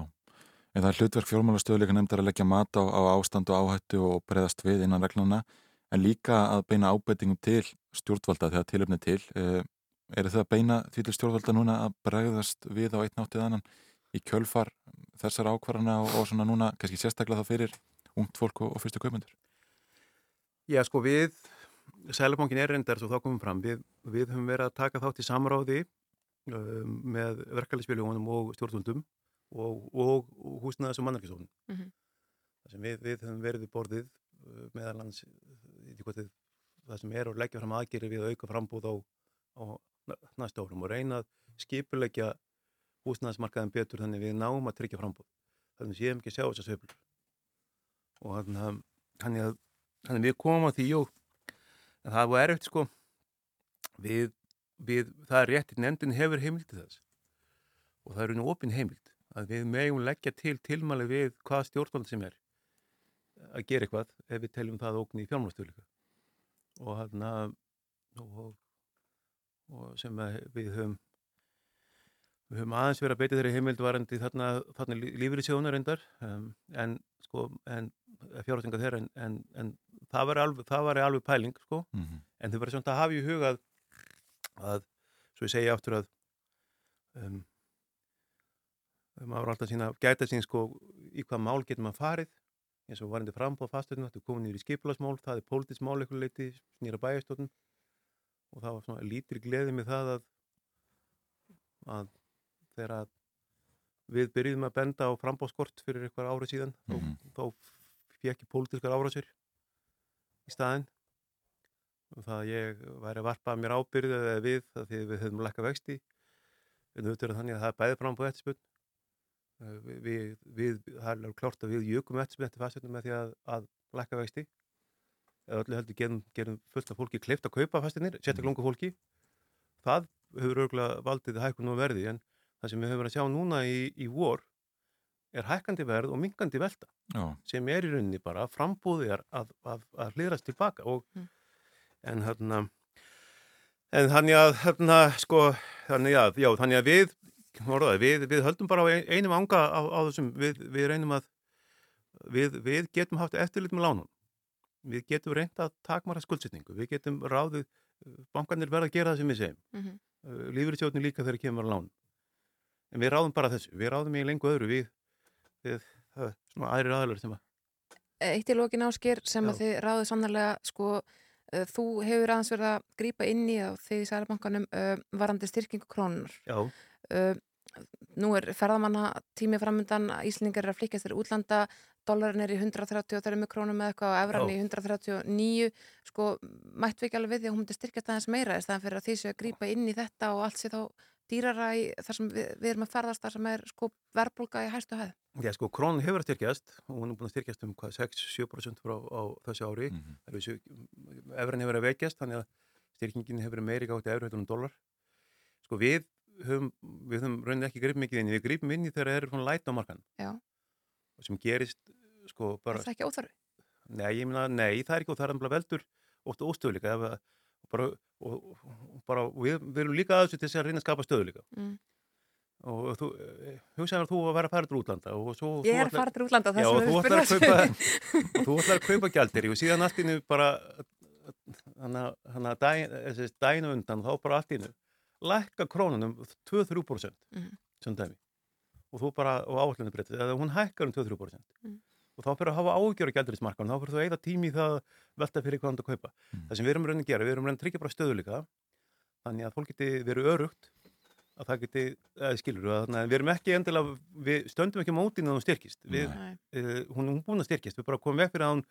en það er hlutverk fjármálastöðuleika nefndar að leggja mat á, á ástand og áhættu og breyðast við innan reglana en líka að beina ábeitingum til stjórnvalda þegar tilöfni til. Eh, eru þau að beina því til stjórnvalda núna að bregðast við á einn áttið annan í kjölfar þessar ákvarðana og, og svona núna kannski sérstaklega þá fyrir ungt fólk og, og fyrstu kaupendur? Já, sko við, Sælabankin er reyndar, svo þá komum fram, við, við höfum verið að taka þátt í samráði um, með verkefælisfélagunum og stjórnvöldum og, og, og húsnaðis og mannarkisónum. Mhm. Það sem við, við höfum verið við borðið uh, meðalans í það sem er að leggja fram aðgeri við að auka frambúð á, á næ- næsta árum og reyna að skipuleggja húsnaðismarkaðin betur þannig við náum að tryggja frambúð. Þannig að séum ekki sjá þessar söflur. Og þannig að, þannig við komum að því og en það var erfitt sko við, við, það er rétt, nefndin hefur heimild til þess og það eru nú opin heimild að við megum leggja til tilmæli við hvað stjórnvald sem er að gera eitthvað ef við teljum það ógn í fjármálastöðleika og þarna og, og sem að við höfum við höfum aðeins verið að beita þeirri heimild varandi þarna, þarna sjónu reyndar um, en sko en fjárhástinga þeirra en, en, en það var alveg, það var alveg pæling sko Mhm. en þau verður svona að hafa í huga að, að svo ég segja aftur að um, maður var alltaf sína gæta sín sko í hvað mál getur maður farið. Eins og varandi frambóð fastöðinu, þetta er komin yfir í skipulasmál, það er pólitísk mál eitthvað leiti, snýra bæjastóttum og það var svona lítir gleði með það að, að þegar að við byrjuðum að benda á frambóðskort fyrir eitthvað árið síðan Mhm. þá, þá fekk ég pólitískar árásir í staðinn. Og það að ég væri að varpa mér ábyrðið eða við því við höfum lækka vexti. En auðvitað er þannig að það er bæði frambóð eftirspunn við, við, við, það er alveg klárt að við jökum eftir fastöðnum með því að, að lækka vexti. Eða öllu heldur gerum, gerum fullt af fólki kleift að kaupa fastöðnir, sérstaklega ungu fólki. Það hefur örgulega valdið hækkun og verði en það sem við höfum verið að sjá núna í, í vor er hækkandi verð og minkandi velta Já. sem er í rauninni bara frambúði er að, að, að hlýðrast tilbaka og en hérna en þannig að hérna sko þannig að, já, þannig að við orðaði, við, við höldum bara einum anga á, á þessum, við, við reynum að við, við getum haft eftirlit með lánum við getum reynd að takmara skuldsetningu, við getum ráðið bankarnir verða að gera það sem við segjum Mhm. uh, lífyrirsjóðin líka þegar kemur að lán en við ráðum bara þessu, við ráðum í lengu öðru við, við það, er svona aðrir aðalur sem að Eitt í lokin ásker sem Já. að þið ráðið sannlega sko, uh, þú hefur aðeins verið að grípa inn í á þið í Sælabankanum uh, varandi styrkingu krónunar. Já. Nú er ferðamanna tími framöndan, Íslingar er að flykkast til útlanda, dólarin er í 133 krónum eða eitthvað og evran Já. í 139, sko, mættu ekki alveg við því að hún myndi styrkjast aðeins meira í staðan fyrir að því séu að grípa inn í þetta og allt sé þá dýrara í þar sem við, við erum að ferðast þar sem er sko verbulga í hæstu hæð. Já, sko, krónan hefur að styrkjast og hún er búin að styrkjast um hvað, 6-7% frá á þessu ári. Mm -hmm. Efran hefur að veikjast, þannig að styrkingin hefur meiri gátt efri hættunum dólar. Sko, við höfum, við höfum raunin ekki gripið mikið inn við gripum inn í þegar það eru svona læt á markan. Já. Og sem gerist, sko, bara... Er það ekki óþarfi? Nei, ég meina, nei, það er ekki óþarfi, það er veldur ótt óstöðuleika. ef að- Bara, og, og, bara, og við, erum líka aðeins til þess að reyna að skapa stöðuleika. Mm. Og þú, eh, hugsaður að þú að vera til útlanda og svo... Ég er til útlanda, og vegna þú við þessu. og þú ætlar að kaupa gjaldiri og síðan allt innu bara hann að daginn á undan þá bara allt innu lækka krónunum 2-3% Mhm. sem dæmi og þú bara, og áallinu breytið, eða hún hækkar um 2-3% Mhm. og þá fyrir að hafa ágjör á gjaldirinsmarkanum, þá fyrir þú að eða tími í það að velta fyrir hvað hann að kaupa. Það sem við erum raunin að gera, við erum raunin að tryggja bara stöðuleika þannig að fólk geti verið örugt að það geti, eða skilur þannig að við erum ekki endilega, við stöndum ekki á mótinu að hún styrkist, við, uh, hún er búin að styrkist, við bara komum vekk fyrir að hún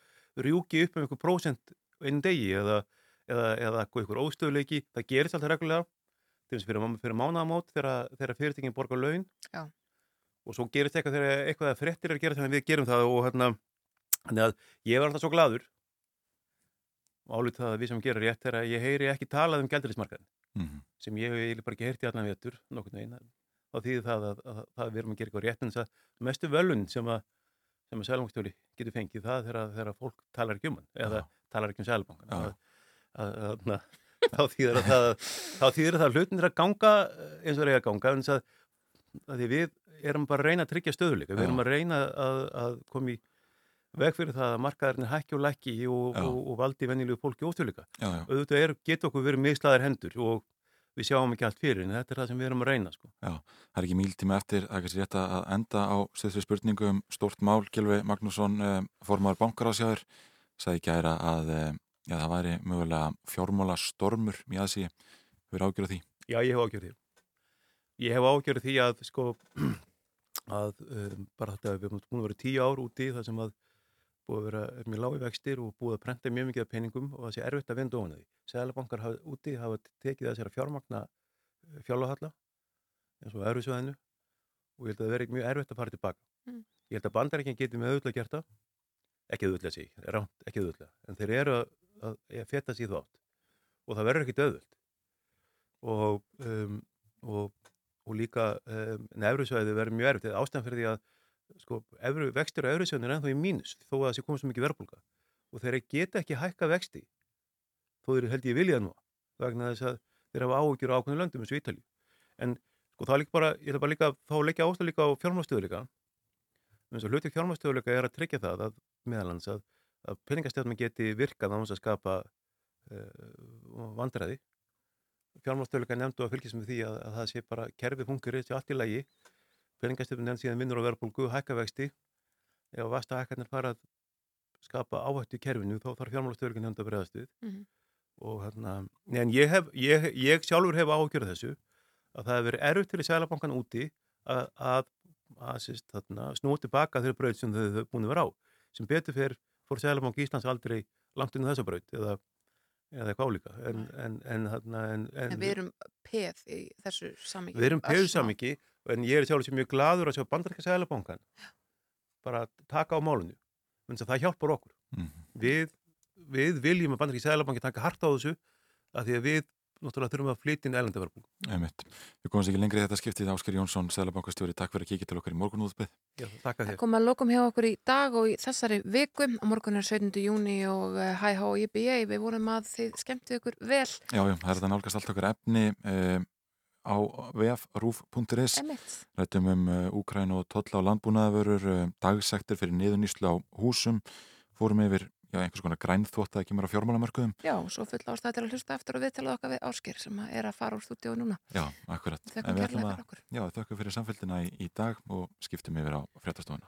rjúki upp um einhver prósent einn degi eða, eða, eða einhver óstöðuleiki, það gerist alltaf reglulega til þess fyrir, fyrir mánaðamót þegar, þegar fyrirtekin borgar laun. Já. og svo gerist eitthvað þegar eitthvað að fréttir er að gera þannig að við gerum það og hérna, að ég var alltaf svo gladur og álítið það að við sem gerum rétt þegar ég heyri ekki talað um gældurismarkaðin Mhm. sem ég hef bara ekki heyrt í allan vetur nokkurn veginn. Þá þýðir það að, að, að við erum að gera eitthvað rétt en þess að mestu völun sem að sem að sælbankstjóri getur fengið það þegar, þegar fólk talar ekki um hann eða talar ekki um sælbankan að, að, að, þá þýðir að það þá þýðir það að hlutin er að ganga eh, eins og eiga að ganga að, að því við erum bara að reyna að tryggja stöðuleika við erum að reyna að, að koma í veg fyrir það að markaðarnir hækki og lækki og, og, og valdi venjulegu fólki já. auðvitað er, getur okkur verið mislaðar hendur og við sjáum ekki allt fyrir en þetta er það sem við erum að reyna sko. Já, það er ekki mýltíma eftir, það er kannski rétt að enda á stöðsvið spurningu um stórt mál, Gilvi Magnússon, um, formar bankarásjáður, sagði gæra að um, já, það væri mögulega fjármála stormur í aðsí, við erum ágjörð því. Já, ég hef ágjörð því. Ég hef ágjörð því að sko að um, bara þetta við erum búin að vera tíu ár úti þar sem að búið að vera er mjög lági vextir og búið að prenta mjög mikið af peningum og það sé erfitt að vinda ofan því. Sælabankar hafa, úti hafa tekið þessar fjármagna fjárlahalla eins og erfisvæðinu og ég held að það veri mjög erfitt að fara tilbaka. Mm. Ég held að bandarækinn geti með auðvitað gert það, ekki auðvitað ránt, ekki auðvitað, en þeir eru að, að, að feta sér þátt og það verður ekkit auðvöld og, um, og, og líka um, nefrusvæði verður mjög erfitt, ástæðan fyrir því að sko, evru, vextir á eurusjónu er ennþá í mínus þó að það sé komið svo mikið verðbólga. Og þeir geta ekki hækka vexti þó þeir held ég vilja nú vegna þess að þeir hafa áhugjur á ákveðinu löndum eins og Ítalíu. En sko það er líka bara, ég ætla bara líka þá leggja ástæð líka á fjármástöðuleika eins og hluti fjármástöðuleika er að tryggja það að meðalans að, að peningastefnum geti virkað á þess að skapa uh, vandræði. Fjármástöðuleika nefndu að fylgjast með því að, að það sé bara kerfið fungur þessi allt í lagi. Peningastefnum nefnd síðan vinnur á verðbólgu hækka vexti. Ef vasta hækkarnir fara að skapa áhættu í kerfinu þá þarf fjármálastörgin nefnd að bregðast við. Mhm. og hérna, en ég, hef, ég, ég sjálfur hef ágjörð þessu að það hefur verið erfitt fyrir sælabankan úti að, að, að snúa tilbaka þeirra braut sem þau búin að vera á. Sem betur fyrir fór sælabank Íslands aldrei langt inn á þessa braut eða, eða eitthvað álíka. En, en, en, en, En við erum peð í þessu samingi. við erum peðusamiki en ég er sjálfur sem mjög gladur að sjá bandaríska sælabankan bara taka á málunni þannig að það hjálpar okkur. Við, við viljum að bandaríska sælabanki taka hart á þessu að því að við náttúrulega þurfum að flytja inn erlendaverðbúl Einmitt. Við komumst ekki lengri í þetta skiptið Ásker Jónsson, Sælabankastjóri, takk fyrir að kíkja til okkar í morgunúðbyð. Já, takk að Það kom að lokum hjá okkur í dag og í þessari viku. Á morgun er 17. júni og eh, hæ há í BA. Við vorum að þið skemmtu ykkur vel. Já, já, það er þetta nálgast allt okkar efni um, á Einmitt. Rættum um uh, Úkræn og tolla á landbúnaðavörur, dagsektir fyrir niðurnýslu á húsum, fórum yfir já, einhvers konar grænþvótt að kemur á fjármálamörkuðum. Já, svo full ástæði til að hlusta eftir og við til okkar við Ásker sem er að fara úr stúdíu núna. Já, akkurat. Við kærlega fyrir okkur. Já, þökkum fyrir samfélgina í, í dag og skiptum yfir á fréttastofuna.